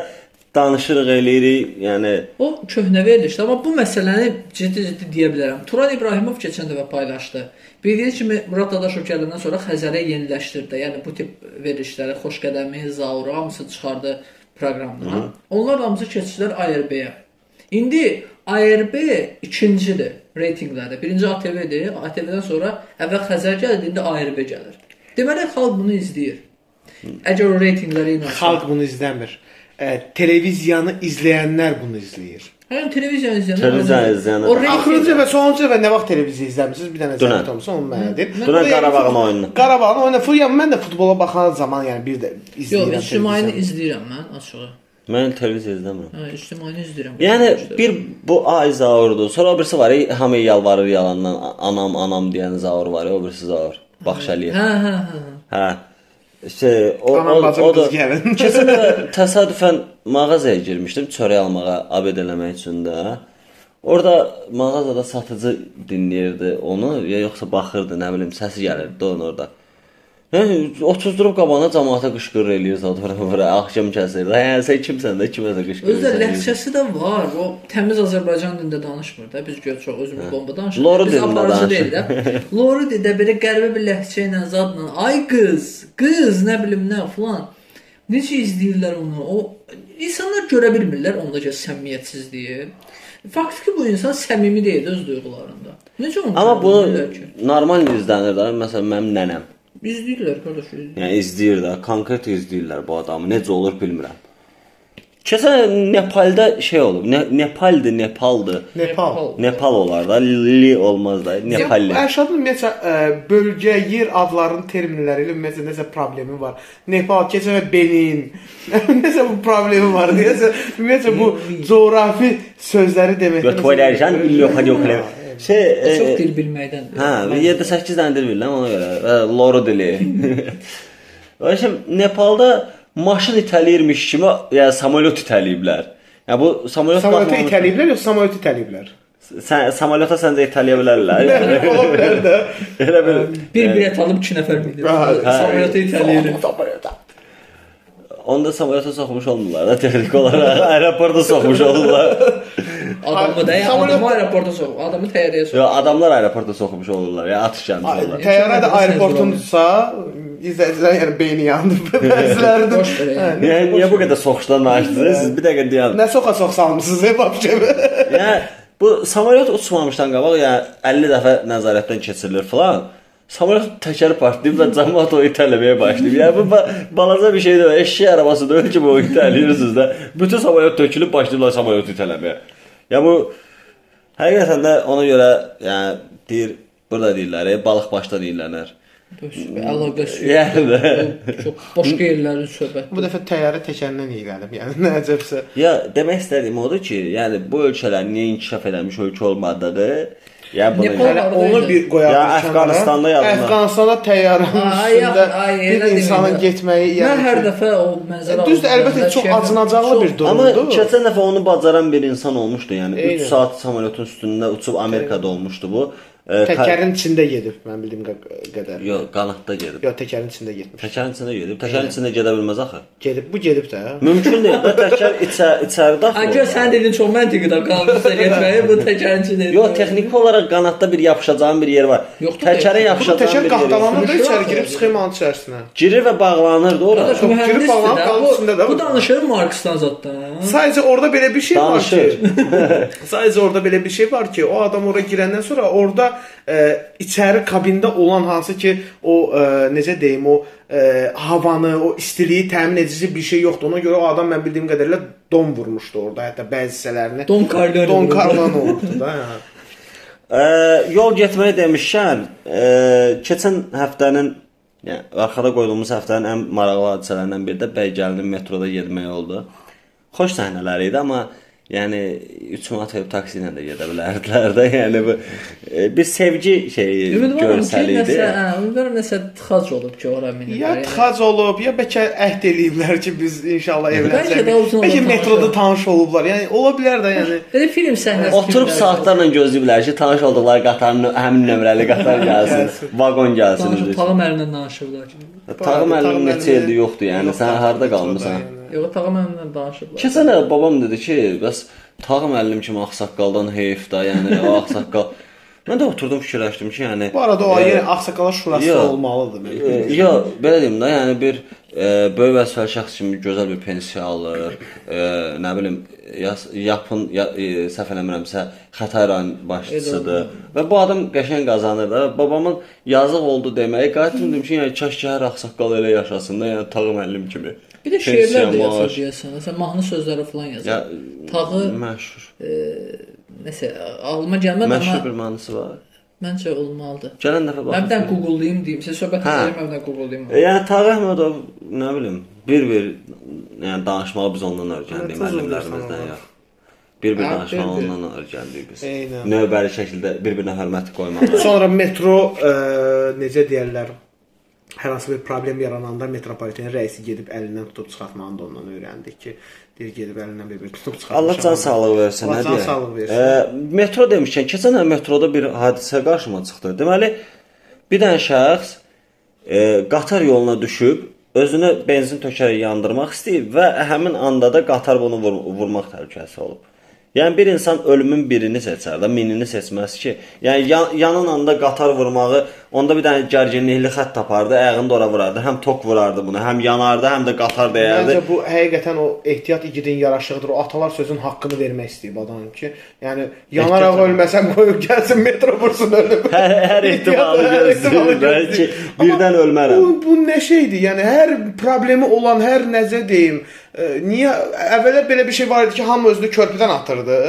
danışırıq, eləyirik. Yəni O köhnə verilişdi, amma bu məsələni ciddi-ciddi deyə bilərəm. Turan İbrahimov keçən dəfə paylaşdı. Bildiyi kimi Murad Dadaşov gələndən sonra Xəzərə yeniləşdirdi. Yəni bu tip verilişləri Xoşqədəmi, Zaur hamısı çıxardı proqramdan. Onlar hamısı keçdilər ARB-yə. İndi ARB ikincidir reytinqlərdə. Birinci ATV-dir. ATV-dən sonra əvvəl Xəzər gəldi, indi ARB gəlir. Deməli xalq bunu izləyir. Əgər o reytinqləri ilə Xalq bunu izləmir. E, televiziyanı izləyənlər bunu izləyir. Həm televiziya izləyənlər. Televiziya izləyənlər. Axırıncı və sonuncu və nə vaxt televiziya izləmisiniz? Bir dənə zəhmət olmasa onu mənə deyir. Dünən Qarabağın oyununu. Qarabağın oyunu. Yəni mən də futbola baxan zaman yəni bir də Yox, izləyirəm. ictimaini televiziyanı. izləyirəm mən açığı. Mən televiziya izləmirəm. Hə, ictimaini izləyirəm. Yəni bir bu ay Zaurdur. Sonra o birisi var, hamı yalvarır yalandan anam anam deyən Zaur var, o birisi Zaur. Baxşəliyə. Hə, hə, hə. Hə. Şey, o Anam, o, o da <laughs> keçən dəfə təsadüfən mağazaya girmişdim çörək almağa, abed eləmək üçün də. Orada mağazada satıcı dinləyirdi onu, ya yoxsa baxırdı, nə bilim, səsi gəlirdi onun orada. Hə, oturdurub qabağına cəmaata qışqırır eləyir fotoğrafı, axşam kəsir. Hə, sən kimsən də kiməsə qışqırırsan. Özdə ləhcəsi də var. O təmiz Azərbaycan dilində danışmır da. Biz gör çox özümüz bomba danışırıq. Loru Biz dilində danışır. də. <laughs> Loru dildə belə qəribə bir ləhcə ilə zadla, ay qız, qız, nə bilim nə falan. Necə izləyirlər onu? O insanlar görə bilmirlər ondakı səmimiyyətsizliyi. Faktiki bu insan səmimi deyil öz duyğularında. Necə onu? Amma bunu normal izlənir də. Məsələn, mənim nənəm. İzləyirlər qardaş. Yəni izləyir də, konkret izləyirlər bu adamı. Necə olur bilmirəm. Keçən Nepalda şey olub. Ne Nepaldır, Nepaldır. Nepal. Nepal olar da, li olmaz da. Nepalli. Ya, Ərşadın ümumiyyətlə ə, bölgə, yer adlarının terminləri ilə ümumiyyətlə nəsə problemi var. Nepal, keçən və Benin. <laughs> nəsə bu problemi var deyəsə, ümumiyyətlə bu coğrafi sözləri. Götürərsən, yox, yox, yox. Şey, çox e, dil bilməkdən. Hə, 7-8 dənə dil bilirəm ona görə. Hə, Loro dili. <laughs> Və şimdi Nepalda maşın itələyirmiş kimi, yəni samolyot itələyiblər. Yəni bu samolyot baxmamış- itələyiblər, yox samolyotı itələyiblər. Sən samolyota səncə itələyə bilərlər? <laughs> Ola bilər də. elə bir Bir bilet alıb 2 nəfər. Hə, Samolyota itələyir. Onda samolyota soxmuş olmurlar da <laughs> texnik olaraq aeroporta soxmuş olurlar. Adamı da, Samolyot- adamı aeroporta sox, adamı təyyarəyə sox. Yox, adamlar aeroporta soxmuş olurlar. Ya atış gəlmiş olurlar. Təyyarə də aeroportundursa, izləyicilər yəni beyni yandı. <laughs> Ver yəni. Niyə bu qədər soxuşdan danışdınız? Siz bir dəqiqə deyən. Nə soxa sox salmısınız, ey babşəm. Yəni bu samolyot uçmamışdan qabaq yəni 50 dəfə nəzarətdən keçirilir falan. Samolyot təkəri partlayıb və cəmaət o itələməyə başlayıb. Yəni bu ba- balaca bir şey deyil. Eşşək arabası deyil ki, bu itələyirsiniz də. Bütün samolyot tökülüb başlayırlar samolyot itələməyə. Ya bu həqiqətən də ona görə yəni deyir burada deyirlər, e, balıq başda deyirlər. Əlaqəsi yox. Yəni də. O Çox başqa yerlərin söhbəti. Bu dəfə təyyarə təkərindən iyi gəlib. Yəni nə əcəbsə. Ya demək istədiyim odur ki, yəni bu ölkələr niyə inkişaf etmiş ölkə olmadığı, yəni bunu Nepal- Hələ onu bir qoyaq. Ya bir. Əfqanistanda yazılan. Əfqanistanda təyyarənin Ay, üstündə ay, bir elə insanın getməyi Mən yəni hər ki- dəfə o mənzərə Düzdür, alıb əlbəttə çox acınacaqlı bir çox- Amma durumdur. keçən dəfə onu bacaran bir insan olmuşdu. Yəni 3 Eynən. saat samolyotun üstündə uçub Amerikada olmuşdu bu. Təkərin içində gedib, mən bildiyim qədər. Yox, qanatda gedib. Yox, təkərin içində getmiş. Təkərin içində gedib. Təkərin içində gedə bilməz axı. Gedib, bu gedib də. Mümkün deyil. də təkər <laughs> içə içəridə axı. Ancaq sən dedin çox məntiqidir qanunsa <laughs> getməyi, bu təkərin içində. Yox, texniki olaraq qanatda bir yapışacağın bir yer var. Təkərə yox. Bu yapışacağın təkər bir yer. var. qatdalanır da içəri girib sxemanın içərisinə. Girir və bağlanırdı ora. Qardaş, Çox girib də. qalıb içində də Bu, bu. bu danışır Marksdan zətdən. Sadəcə orada belə bir şey var ki, <laughs> sadəcə orada belə bir şey var ki, o adam ora girəndən sonra orada e, içəri kabində olan hansı ki, o e, necə deyim, o e, havanı, o istiliyi təmin edici bir şey yoxdur. Ona görə o adam mən bildiyim qədərilə don vurmuşdu orada, hətta bəzi hissələrini. Don Corleone Don. Corleone olubdu da. hə. Ə, yol getməyi demişkən, ə, keçən həftənin, yəni arxada qoyduğumuz həftənin ən maraqlı hadisələrindən biri də Bəygəlinin metroda getməyi oldu. Xoş səhnələr idi, amma yəni 3 manat verib taksi ilə də gedə bilərdilər də. <laughs> Yəni bu e, bir sevgi şeyi Ümidvaram ki, görsəli idi. hə, ümidvaram nəsə tıxac olub ki, ora miniblər. Ya yəni. tıxac olub, ya bəlkə əhd eləyiblər ki, biz inşallah Bəlkə evlənəcəyik. Bəlkə olan metroda tanış tanış olublar. Yəni ola bilər də, yəni. Belə film səhnəsi. Oturub saatlarla gözləyiblər ki, tanış olduqları qatarın həmin nömrəli qatar <laughs> gəlsin, vaqon gəlsin. danışıb tağım əlindən danışıblar ki. Tağım əlim neçə ildir yoxdur, yəni sən harda qalmısan? yəni. Yox, tağım əlindən danışıblar. Keçən il babam dedi ki, bəs tağım əllim kimi ağsaqqaldan heyf da, yəni o ağsaqqal. Mən də oturdum fikirləşdim ki, yəni Bu arada o e, yenə ağsaqqallar şurası yox. olmalıdır e, məncə. Yox, belə deyim də, yəni bir e, böyük vəzifəli şəxs kimi gözəl bir pensiya alır. E, nə bilim, yas, yapın ya, e, səhv eləmirəmsə, Xətai rayon başçısıdır. Və bu adam qəşəng qazanır da. Babamın yazıq oldu deməyi qayıtdım dedim ki, yəni kaş ki hər ağsaqqal elə yaşasın da, yəni tağım əllim kimi. Bir də şeirlər də yazır deyəsən. Məsələn, mahnı sözləri falan yazır. Ya Tağı məşhur. nəsə ağlıma gəlmədi Məşhur amma bir mahnısı var. məncə olmalıdır. Gələn dəfə Mən bir dənə. Google'layım deyim. Siz söhbət Hə. edəlim, mən dənə Google'layım. E, Yəni Tağı Əhmədov nə bilim, bir-bir yəni danışmağı biz ondan öyrəndik müəllimlərimizdən bir ya. Bir-bir Ha, danışmağı ondan öyrəndik biz. Eynən. Növbəli şəkildə bir-birinə hörmət qoymağı. Sonra metro ə, necə deyirlər? Hər hansı bir problem yarananda metropoliten rəisi gedib əlindən tutub çıxartmağını da ondan öyrəndik ki, deyir gedib əlindən bir-bir tutub çıxartmış. Allah can sağlığı versin, Allah nə can deyək. sağlığı versin. E, metro demişkən, keçən il metroda bir hadisə qarşıma çıxdı. Deməli, bir dənə şəxs e, qatar yoluna düşüb özünə benzin tökərək yandırmaq istəyib və həmin anda da qatar bunu vur vurmaq təhlükəsi olub. Yəni bir insan ölümün birini seçər də, minini seçməz ki. Yəni yan, yanın anda qatar vurmağı, onda bir dənə gərginlikli xətt tapardı, ayağını da ora vurardı, həm tok vurardı bunu, həm yanardı, həm də qatar dəyərdi. Məncə bu həqiqətən o ehtiyat igidin yaraşığıdır. O atalar sözün haqqını vermək istəyib adam ki, yəni yanaraq ölməsəm qoyub gəlsin metro vursun ölüm. Hər, hər <laughs> ehtimalı gözləyir. Bəlkə birdən ölmərəm. Bu, bu nə şeydir? Yəni hər problemi olan, hər necə deyim, e, niyə əvvəllər belə bir şey var idi ki, hamı özünü körpüdən atırdı.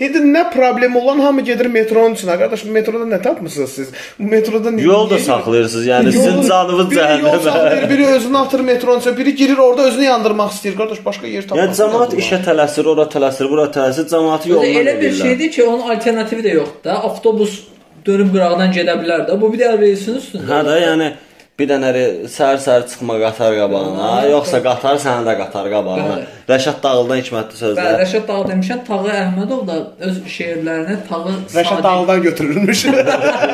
İndi nə problemi olan hamı gedir metronun içinə. Qardaş, metroda nə tapmısınız siz? Metroda niyə? Yol da saxlayırsınız. Yəni sizin Yolu- canınız biri yol saxlayır, cəhənnəmə. biri özünü atır metronun içinə, biri girir orada özünü yandırmaq istəyir. Qardaş, başqa yer tapmır. Yəni cəmaət işə tələsir, ora tələsir, bura tələsir, cəmaəti yoldan elə bir edirlər. şeydir ki, onun alternativi də yoxdur da. Avtobus dönüb qırağdan gedə bilər də. Bu bir də reysin üstündə. Hə də, yəni bir dənə səhər-səhər çıxma qatar qabağına, yoxsa qatar səni də qatar qabağına. Bəli. Rəşad Dağıldan hikmətli Bəli, sözlər. Rəşad Dağ demişəm, Tağı Əhmədov da öz şeirlərini Tağı Rəşad Dağlıdan götürülmüş.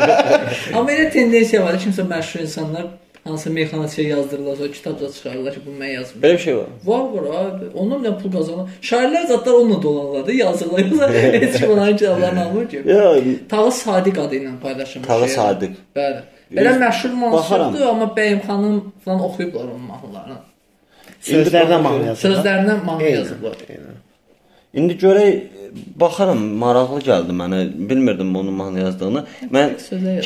<laughs> Amma elə tendensiya var, kimsə məşhur insanlar hansı meyxanaçıya yazdırırlar, o kitabda çıxarırlar ki, bu mən yazmışam. Belə bir şey var. Var var abi. Onunla pul qazanır. Şairlər zətlər onunla dolanırlar da, yazırlar. Yoxsa <laughs> heç kim onların kitablarını almır ki. Yox, Tağı Sadiq adı ilə paylaşılmış. Tağı. Sadiq. Bəli. Belə məşhur mansubdur, amma Bəyim xanım falan oxuyublar onun mahnılarını. Sözlərdən mahnı yazır. Sözlərindən mahnı yazıblar. eynən. İndi görək baxaram, maraqlı gəldi mənə. Bilmirdim onun mahnı yazdığını. Mən.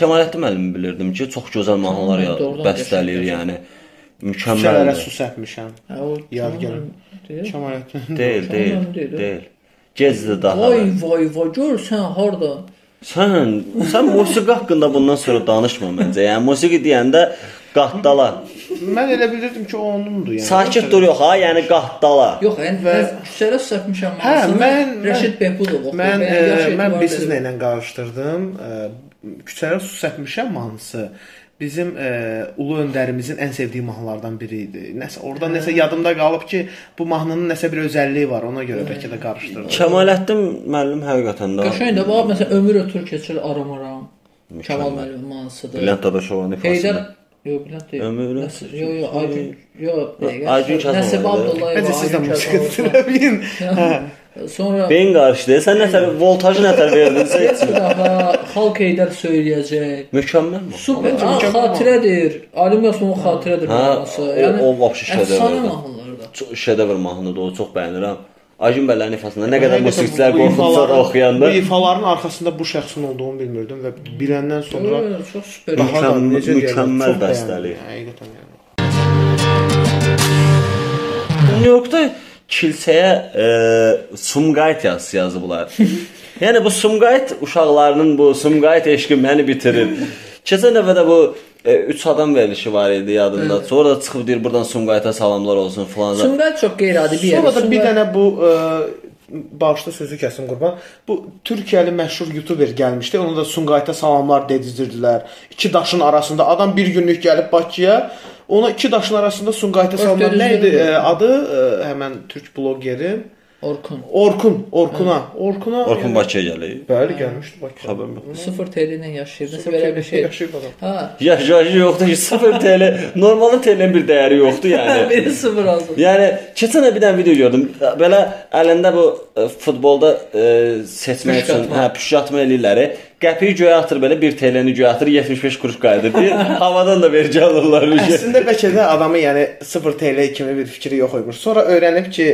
Kemalettin müəllimi bilirdim ki, çox gözəl mahnılar ya, Doğrudan bəstələyir, yəni. Küçələrə Mükəmməldir. su səpmişəm. Hə, o tamam, gəlin. deyil. Deyil, deyil. Gecdir daha. Vay vay vay gör sən harda? Sən, sən musiqi haqqında bundan sonra danışma məncə. Yəni musiqi deyəndə qahtdala. Mən elə bilirdim ki, o onundur yəni. Sakit dur yox ha, yəni qahtdala. Yox, yəni Və- mən küçələ səpmişəm. Hə, mən- Rəşid Behbudov. Mən Bəyəm e, mən bizimlə deyil. ilə qarışdırdım. E, Küçələrə su səpmişəm mahnısı. Bizim e, ulu öndərimizin ən sevdiyi mahnılardan biri idi. Nəsə orada nəsə yadımda qalıb ki, bu mahnının nəsə bir özəlliyi var. Ona görə bəlkə də qarışdırdım. Kəmalettin müəllim həqiqətən də Qəşəng də var, məsələn, ömür ötür keçir aram-aram. Kamal müəllim mahnısıdır. Bülent Dadaşovanın Heydər ifasında. Yox, Bülent deyil. Ömür Nəsə- Yox, yox, Aygün, yox. Aygün Kazımov Nəsib. Abdullayev. Bəlkə siz də musiqi dinləyin. Hə. <laughs> Sonra Beyin qarışdı. Sən nətər voltajı nətər verdinsə heç bir daha Xalq Heydər söyləyəcək. mükəmməl mi? Super, ha, mükəmməl xatirədir. Ali Osmanov xatirədir mahnısı. o- Yəni o da. Çox şedevr mahnıdır, o çox bəyənirəm. Aygün bəylərin ifasında nə qədər musiqiçilər qorxutsa da oxuyanda Bu ifaların arxasında bu şəxsin olduğunu bilmirdim və biləndən sonra Çox super. daha da Mükəmməl- necə mükəmməl bəyəndim. Həqiqətən. New Yorkda kilsəyə e, Sumqayıt yazısı yazıblar. <laughs> yəni bu Sumqayıt uşaqlarının bu Sumqayıt eşqi məni bitirir. Keçən dəfə də bu 3 adam verilişi var idi yadımda. Sonra da çıxıb deyir buradan Sumqayıta salamlar olsun falan. Sumqayıt çox qeyri-adi bir yer. Sonra da bir Sumqayıt- dənə bu ə, bağışla sözü kəsim qurban. Bu Türkiyəli məşhur YouTuber gəlmişdi. Ona da Sumqayıta salamlar dedirdilər. İki daşın arasında adam bir günlük gəlib Bakıya. Ona iki daşın arasında Sumqayıta salamlar nə idi adı? Ə, həmən türk bloqeri Orkun. Orkun, Orkuna. Orkuna. Orkun yəni- Bakıya gəlir. Bəli, gəlmişdi Bakıya. Xəbərim yox. 0 TL ilə yaşayır. Nəsə belə bir şey. Yaşayıb adam. Ha. Yaş yaşı yoxdur ki 0 TL. Normalın TL-nin bir dəyəri yoxdur yəni. Biri 0 azdır. Yəni keçən bir dənə video gördüm. Belə əlində bu futbolda e, seçmək üçün hə püşkatma eləyirlər. Qəpiyi göyə atır belə 1 TL-ni göyə atır 75 kuruş qayıdır. Deyir, havadan da vergi alırlar bir. Əslində bəlkə də adamı yəni 0 TL kimi bir fikri yox imiş. Sonra öyrənib ki,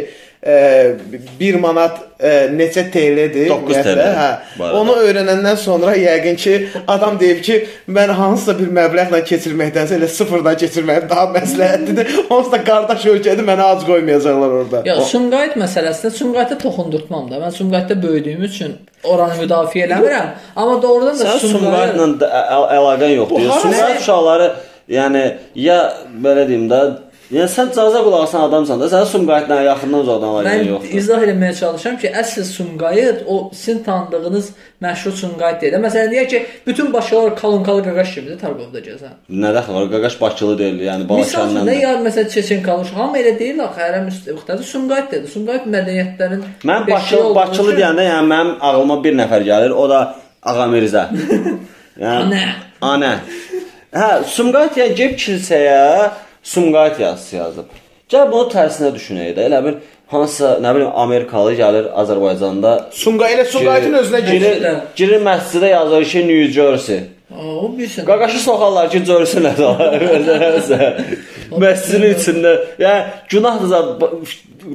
1 manat e, neçə TL-dir? 9 TL Hə. bu arada. Onu öyrənəndən sonra yəqin ki, adam deyib ki, mən hansısa bir məbləğlə keçirməkdənsə elə sıfırdan keçirmək daha məsləhətlidir. <laughs> Onsuz da qardaş ölkədir, mənə ac qoymayacaqlar orada. Ya Sumqayıt məsələsində Sumqayıta toxundurtmam da. Mən Sumqayıtda böyüdüyüm üçün oranı müdafiə eləmirəm. Amma doğrudan da Sumqayıtla əlaqən yoxdur. Sumqayıt uşaqları yəni ya belə deyim də Yəni sən caza qulaq asan adamsan da, sənin Sumqayıtla yaxından uzaqdan əlaqən Mən yoxdur. izah etməyə çalışıram ki, əsl Sumqayıt o sizin tanıdığınız məşhur Sumqayıt deyil. Məsələn deyək ki, bütün başqalar Kalunkalı qaqaş kimidir Targovda gəzən. Nə dəxli var? Qaqaş Bakılı deyil, yəni Balakəndən. nə ya məsələn Çeçenkalı hamı elə deyil axı, hərə müstəqildir. Sumqayıt dedi. Sumqayıt mədəniyyətlərin Mən Bakılı, Bakılı deyəndə, yəni mənim ağlıma bir nəfər gəlir, o da Ağa Mirzə. <laughs> Yəni Anə. Anə. Hə, Sumqayıt yəni gəlib kilsəyə Sumqayıt yazısı yazıb. Gəl bunu tərsinə düşünək də. Elə bir hansısa, nə bilim, Amerikalı gəlir Azərbaycanda Sumqayıt elə Sumqayıtın özünə girir. girir, məscidə yazır ki, New Jersey. O bilsin. Qaqaşı soxarlar ki, Jersey nədir? <laughs> Məscidin içində, yəni günahdır zət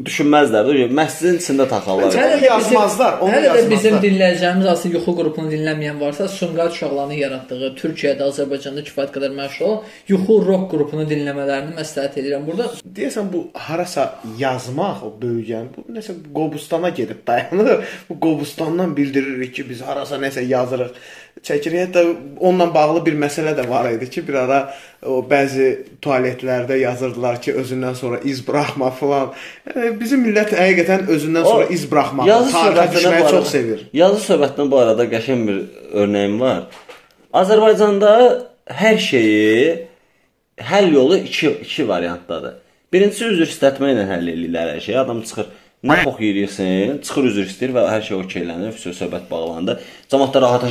düşünməzlər də. Məscidin içində taxarlar. Hələ Onu yazmazlar, onu Hələ də yazmazlar. bizim dinləyəcəyimiz aslında yuxu qrupunu dinləməyən varsa, Sumqayıt uşaqlarının yaratdığı Türkiyədə, Azərbaycanda kifayət qədər məşhur yuxu rock qrupunu dinləmələrini məsləhət edirəm. Burada Deyəsən bu harasa yazmaq o böyüyən bu nəsə Qobustana gedib dayanır. <laughs> Bu Qobustandan bildiririk ki, biz harasa nəsə yazırıq. Çəkirik. Hətta onunla bağlı bir məsələ də var idi ki, bir ara o bəzi tualetlərdə yazırdılar ki, özündən sonra iz buraxma falan. Yəni, bizim millət həqiqətən özündən sonra iz buraxmağı, tarixə düşməyi arada- çox sevir. Yazı söhbətindən bu arada qəşəng bir örnəyim var. Azərbaycanda hər şeyi həll yolu 2 2 variantdadır. Birincisi üzr istətməklə həll edirlər hər şeyi. Adam çıxır, nə xox yeyirsən, çıxır üzr istəyir və hər şey okeylənir, söz söhbət bağlandı. Cəmaət də rahat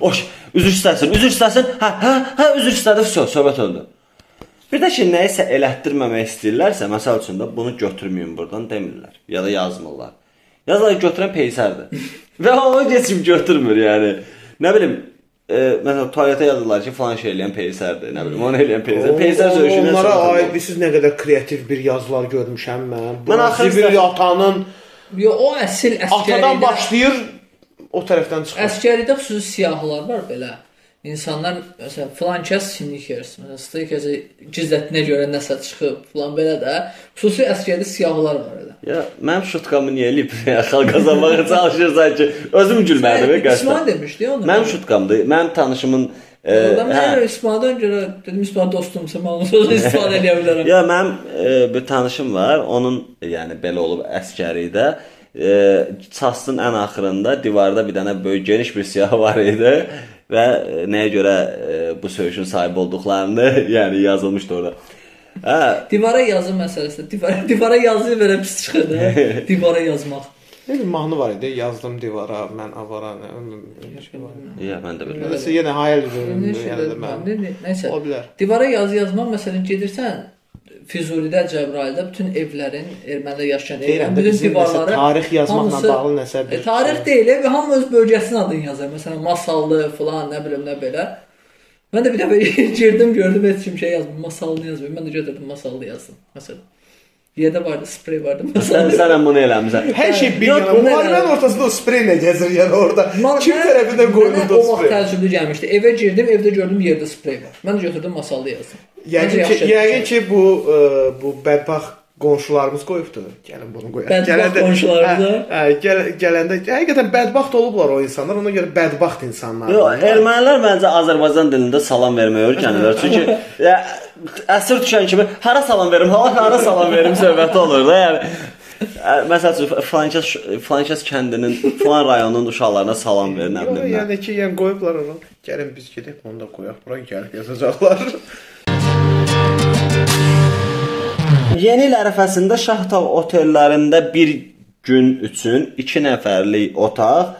oş, üzr istəsin, üzr istəsin. Hə, hə, hə, üzr istədi, söz söhbət öldü. Bir də ki, nəyisə elətdirməmək istəyirlərsə, məsəl üçün də bunu götürməyin burdan demirlər ya da yazmırlar. Yazılar götürən peysərdir. <laughs> Və onu keçib götürmür, yəni. Nə bilim, e, məsələn, tualetə yazırlar ki, falan şey eləyən peysərdir, nə bilim, onu eləyən peysər. Peysər sözünə onlara aid siz nə qədər kreativ bir yazılar görmüşəm mən. Bu Mən axır Sibir dəfə- atanın yo o əsl atadan əskəridə başlayır o tərəfdən çıxır. Əskəridə xüsusi siyahılar var belə. İnsanlar məsələn filan kəs simnikers, məsələn stikers gizlətinə görə nəsə çıxıb, filan belə də xüsusi əskəri siyahılar var elə. Ya, mənim şutkamı niyə eləyib? <laughs> Ya, xalq qazanmağa çalışırsan ki, özüm gülmədim İsmail qəsdən. demişdi onu. Mənim şutkamdır. Mənim tanışımın e, Orada hə. mən İsmaildən görə dedim İsmail dostumsa mən onun sözünü <laughs> istifadə edə bilərəm. Ya mənim e, bir tanışım var. Onun yəni belə olub əskəridə e, çastın ən axırında divarda bir dənə böyük geniş bir siyah var idi və e, nəyə görə e, bu söyüşün sahibi olduqlarını <laughs> yəni yazılmışdı orada. Hə, Divara yazı məsələsi. Divara, divara yazı verə pis çıxır da. <laughs> divara yazmaq. Bir mahnı var idi, yazdım divara, mən avara, var. ya mən də bilmirəm. Nəsə yenə hayal Nə edirəm, şey yəni də mən. Nəysə. Ola bilər. Divara yazı yazmaq məsələn gedirsən Füzulidə, Cəbrayılda bütün evlərin ermənilər yaşayan evlərin bütün divarları tarix yazmaqla hamısı- bağlı nəsə bir E, tarix şey. deyil, ev hamı öz bölgəsinin adını yazır. Məsələn, Masallı falan, nə bilim nə belə. Mən də bir dəfə <laughs> girdim, gördüm heç kim şey yazmır, Masallı yazmır. Mən də götürdüm Masallı yazdım. Məsələn. Yerdə vardı, sprey vardı. Sən Masallı. sən bunu eləmisən. Hər şey bir yana. Müharibənin ortasında o spreylə gəzir yəni orada. Mən- Kim tərəfindən qoyuldu o O vaxt sprey? təcrübə gəlmişdi. Evə girdim, evdə gördüm yerdə sprey var. Mən də götürdüm Masallı yazdım. Yəqin ki, yəqin ki bu ə, bu bədbaxt qonşularımız qoyubdu. Gəlin bunu qoyaq. Bədbaxt Gələndə- qonşularımıza? Hə, hə, gəl, gələndə həqiqətən bədbaxt olublar o insanlar. Ona görə bədbaxt insanlar. Yox, ermənilər məncə Azərbaycan dilində salam verməyə öyrənirlər. Çünki <laughs> əsir düşən kimi hara salam verim, hala hara salam verim söhbəti olur da. Yəni məsəl üçün Flankəs Flankəs kəndinin falan rayonunun uşaqlarına salam ver, nə bilim. yəni ki, yəni qoyublar onu. Gəlin biz gedib onu da qoyaq. Bura gəlib yazacaqlar. <laughs> Yeni il ərəfəsində Şahtağ otellərində bir gün üçün 2 nəfərlik otaq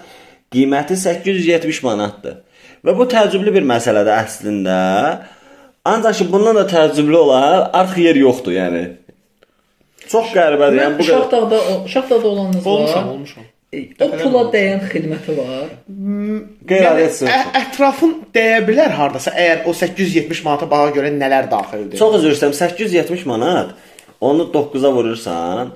qiyməti 870 manatdır. Və bu təəccüblü bir məsələdir əslində. Ancaq ki, bundan da təəccüblü olan artıq yer yoxdur, yəni. Çox qəribədir, yəni bu qədər. Şaxdağda, Şaxdağda olanınız var. olmuşam, olmuşam. E, O pula dəyən xidməti var. Qeyri-adi ə, ətrafın dəyə bilər hardasa əgər o 870 manata baha görə nələr daxildir. Çox üzr istəyirəm, 870 manat. Onu 9-a vurursan,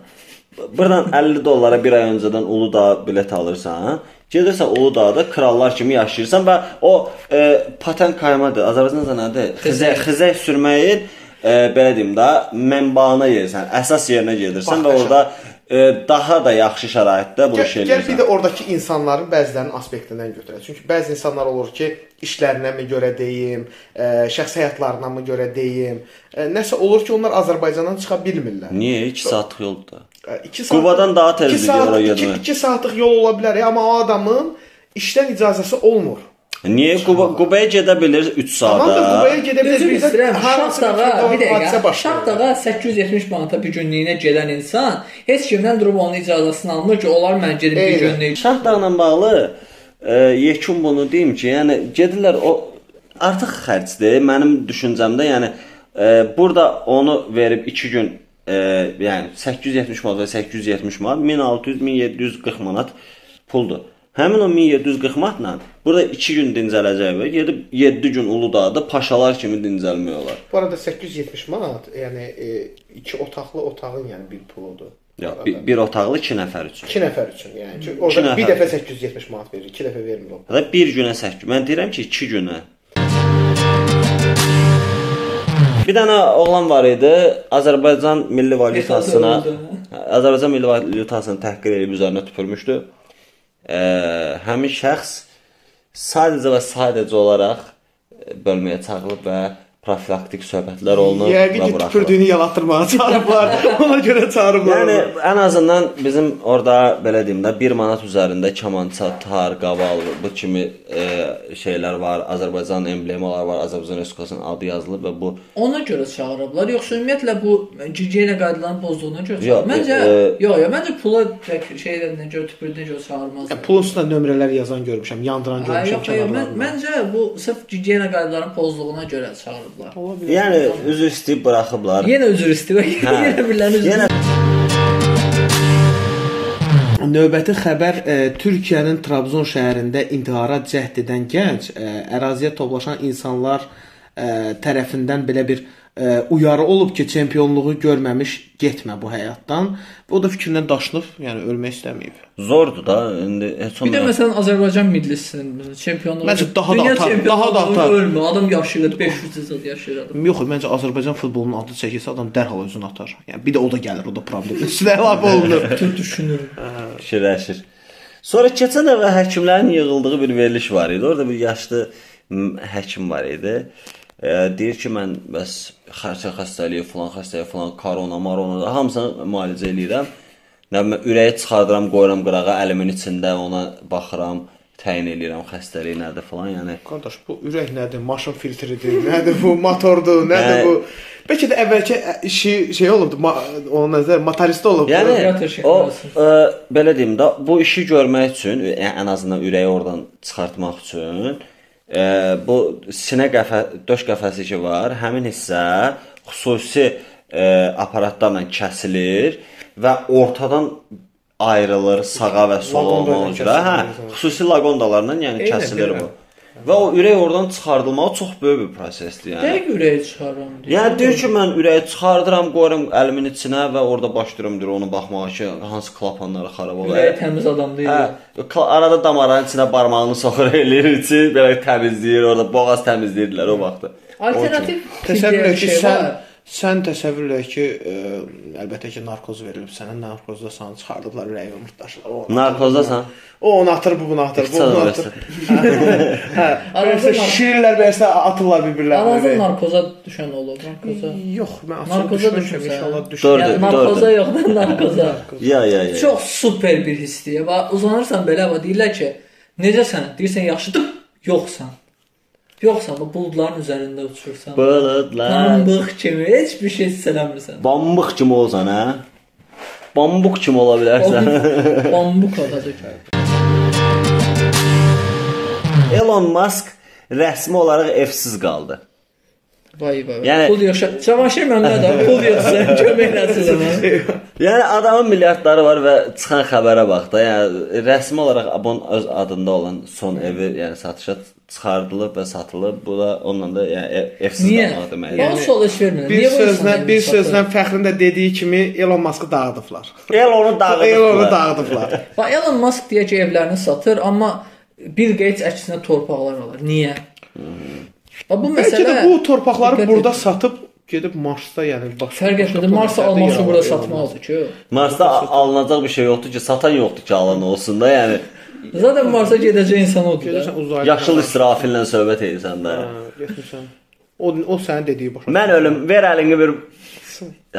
buradan 50 dollara bir ay öncədən Uludağ bilet alırsan, gedirsən Uludağda krallar kimi yaşayırsan və o e, patent qaymadır. Azərbaycanda nədir? Xizək, xizək sürməyin e, belə deyim də, mənbaına yersən, əsas yerinə gedirsən və Bax, orada e, daha da yaxşı şəraitdə bu işi gəl bir eləyirsən. də oradakı insanların bəzilərinin aspektindən götürək. Çünki bəzi insanlar olur ki, işlərinə mi görə deyim, ə, şəxsi həyatlarına mı görə deyim, ə, nəsə olur ki, onlar Azərbaycandan çıxa bilmirlər. Niyə 2 saatlıq yoldur? 2 Qubadan daha tez bir ora saat, getmək. 2 saatlıq yol ola bilər, amma o adamın işdən icazəsi olmur. Niyə Quba, Qubaya gedə bilir 3 Tamam da saata? Qubaya gedə bilər. Özüm istəyirəm Şaxdağa bir dəqiqə. Şaxdağa 870 manata bir günlüyünə gedən insan heç kimdən durub onun icazəsini almır ki, onlar mən gedib bir günlük. Şahdağla bağlı e, yekun bunu deyim ki, yəni gedirlər o artıq xərcdir. Mənim düşüncəmdə, yəni e, burada onu verib 2 gün e, yəni 870 manat və 870 manat 1600 1740 manat puldur. Həmin o 1740 manatla burada 2 gün dincələcək və gedib 7 gün Uludağda paşalar kimi dincəlmək olar. Bu arada 870 manat, yəni 2 otaqlı otağın yəni bir puludur. Ya bir, bir otaqlı 2 nəfər üçün. 2 nəfər üçün, yəni ki, orada nəfər. bir dəfə 870 manat verir, 2 dəfə vermir da bir günə 8. Mən deyirəm ki, 2 günə. Bir dənə oğlan var idi, Azərbaycan milli valyutasına Azərbaycan milli valyutasını təhqir edib üzərinə tüpürmüşdü. Ə, həmin şəxs sadəcə və sadəcə olaraq e, bölməyə çağırılıb və profilaktik söhbətlər olunub Yəqin ki, tüpürdüyünü yalatdırmağa çağırıblar. <laughs> Ona görə çağırıblar. Yəni ən azından bizim orada belə deyim də 1 manat üzərində kamança, tar, qaval bu kimi e, şeylər var. Azərbaycan emblemaları var. Azərbaycan Respublikasının adı yazılıb və bu Ona görə çağırıblar. Yoxsa ümumiyyətlə bu gigiyena qaydalarının pozduğuna görə çağırıblar. Məncə e, yox, yox, məncə pula şeylərinə görə tüpürdüyünə görə çağırmazlar. Yəni, pulun üstünə nömrələr yazan görmüşəm, yandıran Ay, görmüşəm yox, yox, məncə bu sırf gigiyena qaydalarının pozduğuna görə çağırıblar. yəni üzr istəyib buraxıblar. Yenə üzr istəyirəm. Hə. Yenə birilərini üzr Yenə Növbəti xəbər e, Türkiyənin Trabzon şəhərində intihara cəhd edən gənc e, əraziyə toplaşan insanlar e, tərəfindən belə bir e, uyarı olub ki, çempionluğu görməmiş getmə bu həyatdan. O da fikrindən daşınıb, yəni ölmək istəməyib. zordur da indi heç Bir də olmaz. məsələn Azərbaycan millisinin çempionu. Məncə daha da atar, daha da atar. Ölmür. Adam yaşayır, 500 il yaşayır adam. Yox, məncə Azərbaycan futbolunun adı çəkilsə adam dərhal özünü atar. Yəni bir də o da gəlir, o da problem. Üstünə <laughs> əlavə olunur. Bütün düşünürüm. fikirləşir. Sonra keçən dəfə həkimlərin yığıldığı bir veriliş var idi. Orada bir yaşlı həkim var idi. E, deyir ki, mən bəs xərçə xəstəliyi, falan xəstəliyi, falan korona, marona da hamısını müalicə eləyirəm. Nə bilim, ürəyi çıxardıram, qoyuram qırağa, əlimin içində ona baxıram, təyin eləyirəm xəstəliyi nədir falan, yəni. Qardaş, bu ürək nədir? Maşın filtridir, <laughs> nədir bu? Motordur, nədir Hə. bu? Bəlkə də əvvəlki ə, işi şey olubdu, onun nəzər motorist olubdu. Yəni o ə, belə deyim də, bu işi görmək üçün, yəni ən azından ürəyi oradan çıxartmaq üçün ə, bu sinə qəfə, döş qəfəsi ki var, həmin hissə xüsusi ə, aparatlarla kəsilir və ortadan ayrılır sağa və sola olmaq üzrə. Hə, xüsusi laqondalarla yəni kəsilir bu. Və o ürək oradan çıxardılmağı çox böyük bir prosesdir yəni. Dəqiq ürəyi çıxarıram. deyir. Yəni deyir ki, mən ürəyi çıxardıram, qoyuram əlimin içinə və orada başlayıram deyir onu baxmağa ki, hansı klapanları xarab olur. Ürəyi təmiz adam deyil. Hə, arada damarların içinə barmağını soxur <laughs> eləyir içi, belə təmizləyir, orada boğaz təmizləyirdilər o vaxtı. Alternativ Təsəvvür et ki, sən. Sən təsəvvür et ki, ə, əlbəttə ki, narkoz verilib sənə, narkozda səni çıxardıblar ürəyi yumurtdaşlar. O, Narkozdasan? o onu atır, bu bunu atır, bu bunu atır. Hə, arada nar- şiirlər bəsə atırlar bir-birlərinə. Ürəyə. narkoza düşən olub, narkoza. Yox, mən açıq Narkoza düşmüşəm, inşallah düşmürəm. Yəni narkoza yox da narkoza. Ya, ya, ya. Çox super bir hissdir. Bax uzanırsan belə, bax deyirlər ki, necəsən? Deyirsən yaxşıdır, yoxsan. Yoxsan, bu buludların üzərində uçursan. Buludlar. Pambıq kimi heç bir şey hiss eləmirsən. Bambuk kimi olsan, hə? Bambuk kimi ola bilərsən. Pambıq <laughs> olacaq. Elon Musk rəsmi olaraq evsiz qaldı. Vay vay. Yəni- pul yox. Çamaşır məmnunam. Pul yoxsa <laughs> kömək eləsin mənə. Yəni adamın milyardları var və çıxan xəbərə bax da, yəni rəsmi olaraq abon öz adında olan son evi, yəni satışa çıxardılıb və satılıb. Bu da onunla da yəni Niyə? qalmaq deməkdir. Yəni, heç vermirəm. Bir bu sözlə, bir sözlə? Fəxrin də dediyi kimi Elon Musk'ı dağıdıblar. Elonu dağıdıblar. Elonu dağıdıblar. Bax Elon Musk deyək ki, evlərini satır, amma bir Gates əksinə torpaqlar alır. Niyə? Bax bu Bəlkə məsələ də bu torpaqları burada satıb gedib Marsda, yəni başqa fərq etmədi. Marsda alması burada satmazdı ki. Marsda alınacaq bir şey yoxdur ki, satan yoxdur ki, alan olsun da, yəni Zaten Marsa gedəcək insan odur. Gedirsən da. uzaylı. yaşıl İsrafillə söhbət edirsən də. Hə, getmirsən. O o sənin dediyi başa. Mən ölüm, ver əlini bir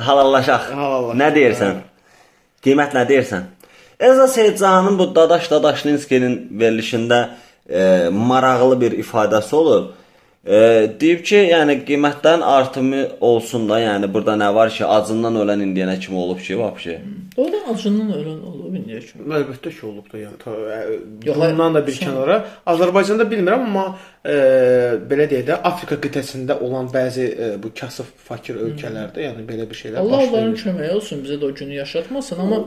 halallaşaq. Halallaş. Nə deyirsən? Qiymət nə deyirsən? Elza Seyidcanın bu Dadaş Dadaşlinskinin verilişində e, maraqlı bir ifadəsi olub. E, deyib ki, yəni qiymətlərin artımı olsun da, yəni burada nə var ki, acından ölən indiyənə kimi olub ki, vəbşi. O da acından ölən olub indiyə kimi. Əlbəttə ki, olub da, yəni ta, ə, Yox, bundan da bir sən- kənara Azərbaycanda bilmirəm, amma ə, belə deyək də Afrika qitəsində olan bəzi ə, bu kasıb fakir ölkələrdə, yəni belə bir şeylər Allah baş onların verir. köməyi olsun, bizə də o günü yaşatmasın, amma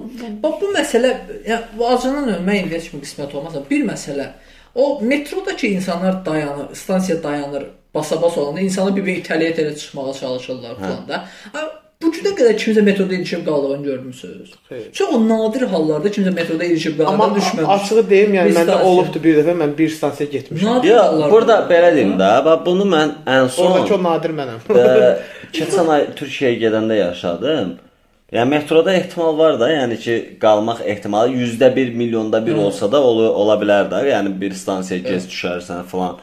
bax bu məsələ, yəni bu acından ölmək indiyə kimi qismət olmasa, bir məsələ. O metrodakı insanlar dayanır, stansiya dayanır, basa-bas olanda insanı bir-bir itələyə-itələyə çıxmağa çalışırlar falan da. Amma bu günə qədər kimsə metroda ilişib qaldığını görmüsüz? Xeyr. Çox nadir hallarda kimsə metroda ilişib Amma qaldığını düşməmiş. açığı deyim, yəni məndə olubdu bir dəfə mən bir stansiyaya getmişəm. Hallarda. burada belə deyim də, bax bunu mən ən son Oradakı o nadir mənəm. Ə, <laughs> keçən ay Türkiyəyə gedəndə yaşadım. Yəni metroda ehtimal var da, yəni ki, qalmaq ehtimalı %1 milyonda bir olsa da olu, ola bilər də. Yəni bir stansiyaya gec düşərsən falan.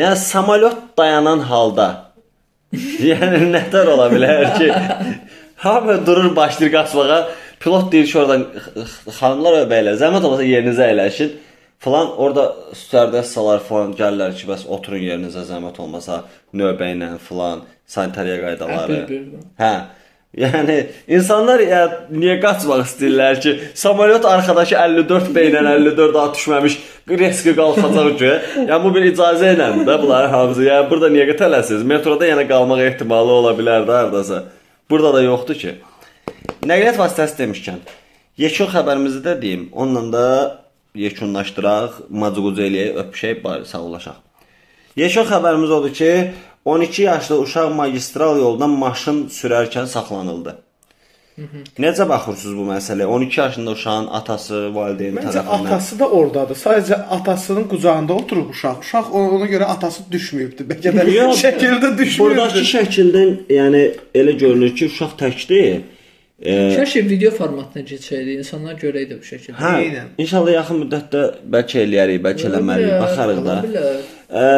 Yəni samolyot dayanan halda <laughs> yəni nətər ola bilər ki? <laughs> Hamı durur başlayır qaçmağa. Pilot deyir ki, oradan xanımlar və bəylər, zəhmət olmasa yerinizə əyləşin. Falan orada stüardessalar falan gəlirlər ki, bəs oturun yerinizə zəhmət olmasa növbə ilə falan sanitariya qaydaları. Hə, bir- bir- Hə. Yəni insanlar ya niyə qaçmaq istəyirlər ki, samolyot arxadakı 54 B ilə 54 at düşməmiş riski qalxacaq ki, yəni bu bir icazə ilə də bunların hamısı. Yəni burada niyə tələsiz? Metroda yenə qalmaq ehtimalı ola bilər də hardasa. Burada da yoxdur ki. Nəqliyyat vasitəsi demişkən, yekun xəbərimizi də deyim. Onunla da yekunlaşdıraq, macuğucu eləyək, öpüşək, sağollaşaq. Yekun xəbərimiz odur ki, 12 yaşlı uşaq magistral yoldan maşın sürərkən saxlanıldı. Necə baxırsınız bu məsələyə? 12 yaşında uşağın atası, valideyni Məncə tərəfindən atası da ordadır. Sadəcə atasının qucağında oturub uşaq. Uşaq ona görə atası düşməyibdi. Bəlkə də <laughs> şəkildə düşməyibdi. Buradakı şəkildən, yəni elə görünür ki, uşaq tək deyil. E, Kəşf video formatına keçəydi, insanlar görəydi bu şəkildə. hə, Eynən. inşallah yaxın müddətdə bəlkə eləyərik, bəlkə eləməliyik, baxarıq da. Ə,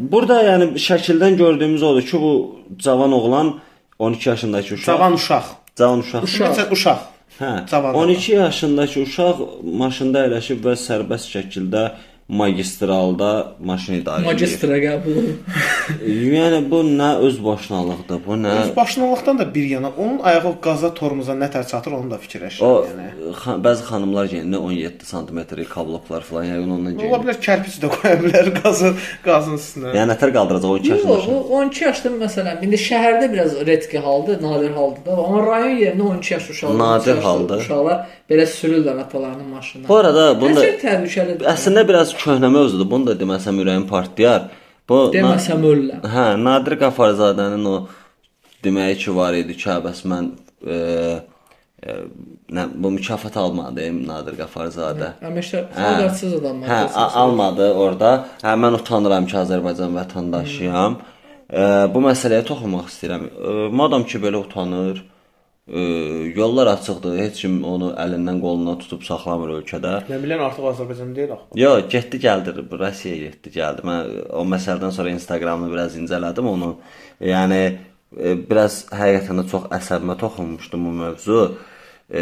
burada yəni şəkildən gördüyümüz odur ki, bu cavan oğlan 12 yaşındakı uşaq. Cavan uşaq. cavan uşaq. Uşaq. Uşaq. uşaq. Hə. Cavan 12 yaşındakı uşaq maşında əyləşib və sərbəst şəkildə magistralda maşın idarə edir. Magistra qəbulu. <laughs> Yəni bu nə öz başınalıqdır, bu nə Öz başınalıqdan da bir yana onun ayağı qaza tormuza nətər çatır onu da fikirləşir o yəni. xan, bəzi xanımlar yəni 17 sm kabloklar falan yəqin ondan Ola geyinir. bilər kərpic də qoya bilər qazın qazın üstünə. Yəni nətər qaldıracaq 12 yaşında Yox, uşaq. bu 12 yaşda məsələn, indi şəhərdə biraz redki haldır, nadir haldır da, amma rayon yerində 12 yaş uşaqlar, Nadir 13 yaşlı haldır. Uşaqlar belə sürürlər atalarının maşınına. Bu arada bunu da Nəsə təhlükəlidir. əslində biraz köhnə mövzudur. Bunu da deməsəm ürəyim partlayar. Bu deməsəm ölürlər. Hə, Nadir Qafarzadənin o deməyi ki var idi ki, bəs mən e, e, nə bu mükafat almadı Nadir Qafarzadə. Əməkdar Hə. xəbərsiz adamlar. Hə, a- almadı orada. Hə, mən utanıram ki, Azərbaycan vətəndaşıyam. E, bu məsələyə toxunmaq istəyirəm. E, madam ki belə utanır, e, yollar açıqdır. Heç kim onu əlindən qolundan tutub saxlamır ölkədə. Mən bilən artıq Azərbaycan deyil axı. Yo, getdi gəldi, Rusiyaya getdi, gəldi. Mən o məsələdən sonra Instagramını biraz incələdim onu. Yəni e, biraz həqiqətən də çox əsəbimə toxunmuşdu bu mövzu. E,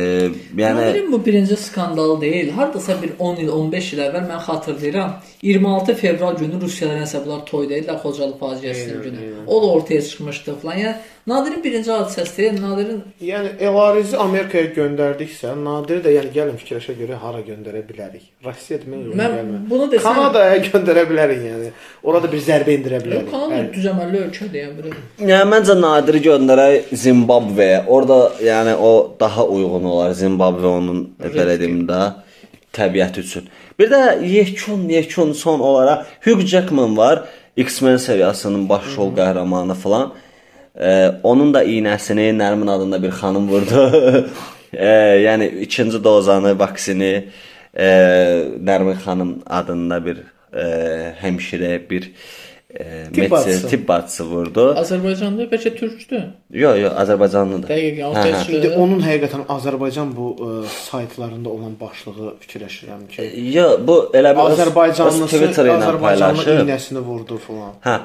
yəni Yəni bu birinci skandal deyil. Hardasa bir 10 il, 15 il əvvəl mən xatırlayıram. 26 fevral günü Rusiyada nəsəblər toy deyirlər Xocalı faciəsinin günü. O da ortaya çıxmışdı falan. Yəni Nadirin birinci hadisəsi deyil, Nadirin Yəni Elarizi Amerikaya göndərdiksə, Nadir də yəni gəlin fikirləşə görə hara göndərə bilərik. Rusiya demək Mən gəlmir. bunu desəm- Kanadaya göndərə bilərik yəni. Orada bir zərbə endirə bilərik. Kanada düzəməlli ölkədir yəni. Yəni məncə Nadiri göndərək Zimbabveyə. Orada yəni o daha uyğun olar Zimbabve onun e, belə deyim də təbiəti üçün. Bir də yekun yekun son olaraq Hugh Jackman var. X-Men seriyasının baş rol qəhrəmanı falan. E, onun da iynəsini Nərmin adında bir xanım vurdu. <laughs> e, yəni ikinci dozanı, vaksini e, Nərmin xanım adında bir e, həmşirə bir Tibb bacısı. tibb bacısı vurdu. Azərbaycanda bəlkə türkdür. Yox, yox, Azərbaycanlıdır. Dəqiq, Hə, hə. İndi onun həqiqətən Azərbaycan bu ə, saytlarında olan başlığı fikirləşirəm ki, Yox, bu elə bir öz Twitter ilə Azərbaycanlı paylaşıb. iynəsini vurdu falan. Hə,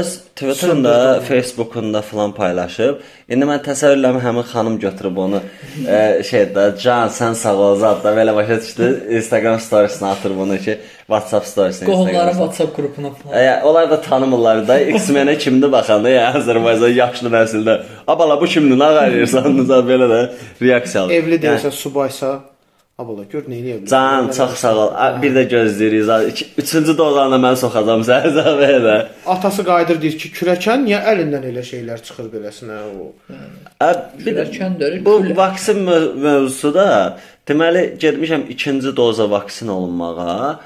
öz Twitterında. Facebookunda falan paylaşıb. İndi mən təsəvvür edirəm həmin xanım götürüb onu e, şeydə Can sən sağ ol zat da belə başa düşdü. Instagram storiesine atır bunu ki, WhatsApp storiesində. Qohumların Instagramda. WhatsApp qrupuna falan. Ə, onlar da tanımırlar da. X-Men-ə kimdir baxanda, ya Azərbaycan yaşlı nəsildə. Abala bu kimdir? Nə qarayırsan? belə də reaksiyalar. Evli Yəni, deyilsə, subaysa, abala gör nə edə bilər. Can, çox sağ ol. Ə, Bir də gözləyirik. Zaten iki- Üçüncü dozanı mən soxacam sənə zəbəyə. Atası qayıdır deyir ki, kürəkən niyə əlindən elə şeylər çıxır beləsinə o. Ə, bir də Kürəkən dörür, bu vaksin mö- mövzusu da deməli getmişəm ikinci doza vaksin olunmağa.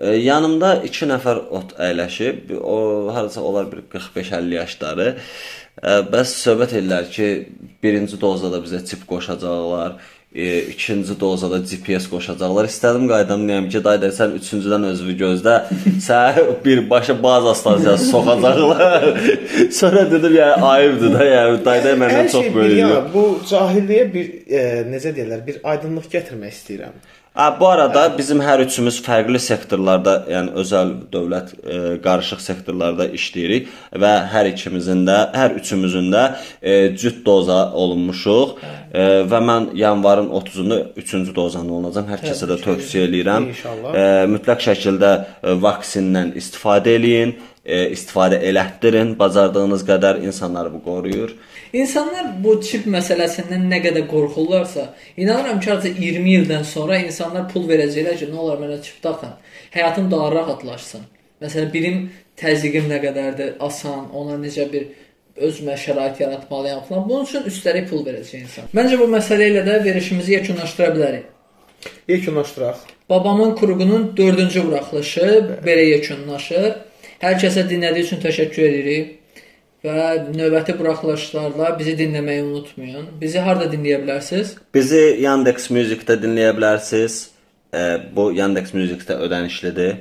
Yanımda 2 nəfər ot əyləşib. O harasa olar bir 45-50 yaşları. Bəs söhbət edirlər ki, birinci dozda da bizə çip qoşacaqlar. E, ikinci dozada GPS qoşacaqlar. İstədim qaydam deyəm ki, dayı da sən üçüncüdən özünü gözlə. <laughs> Sən birbaşa baza stansiyası soxacaqlar. <laughs> Sonra dedim ya ayıbdır da, yəni dayı da məndən çox şey böyükdür. ya, bu cahilliyə bir e, necə deyirlər, bir aydınlıq gətirmək istəyirəm. Ha, bu arada bizim hər üçümüz fərqli sektorlarda, yəni özəl dövlət e, qarışıq sektorlarda işləyirik və hər ikimizin də, hər üçümüzün də e, cüt doza olunmuşuq e, və mən yanvarın 30-unda 3-cü dozanı olacağam. Hər kəsə də tövsiyə eləyirəm. E, mütləq şəkildə e, vaksindən istifadə eləyin, e, istifadə elətdirin. Bacardığınız qədər insanları bu qoruyur. İnsanlar bu çip məsələsindən nə qədər qorxurlarsa, inanıram ki, artıq 20 ildən sonra insanlar pul verəcəklər ki, nə olar mənə çip taxın. Həyatım daha rahatlaşsın. Məsələn, bilim təzyiqim nə qədərdir, asan, ona necə bir özümə şərait yaratmalıyam falan. Bunun üçün üstəlik pul verəcək insan. Məncə bu məsələ ilə də verişimizi yekunlaşdıra bilərik. Yekunlaşdıraq. Babamın kurğunun 4-cü buraxılışı belə yekunlaşır. Hər kəsə dinlədiyi üçün təşəkkür edirik. Və növbəti buraxılışlarda bizi dinləməyi unutmayın. Bizi harda dinləyə bilərsiniz? Bizi Yandex Music-də dinləyə bilərsiniz. E, bu Yandex Music-də ödənişlidir.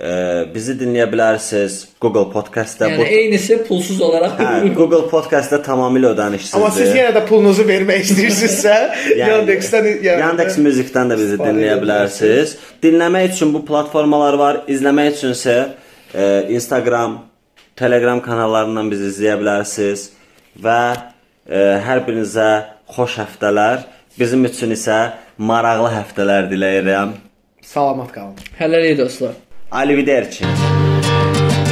E, bizi dinləyə bilərsiniz Google Podcast-da. Yəni eynisi pulsuz olaraq. Hə, Google Podcast-da tamamilə ödənişsizdir. Amma siz yenə də pulunuzu vermək istəyirsinizsə, <laughs> Yandex-dən yəni, Yandex Music-dən də bizi dinləyə edə bilərsiniz. Dinləmək üçün bu platformalar var. İzləmək üçünsə e, Instagram, Telegram kanallarından bizi izləyə bilərsiniz və e, hər birinizə xoş həftələr. Bizim üçün isə maraqlı həftələr diləyirəm. Salamat qalın. Hələlik dostlar. Arrivederci.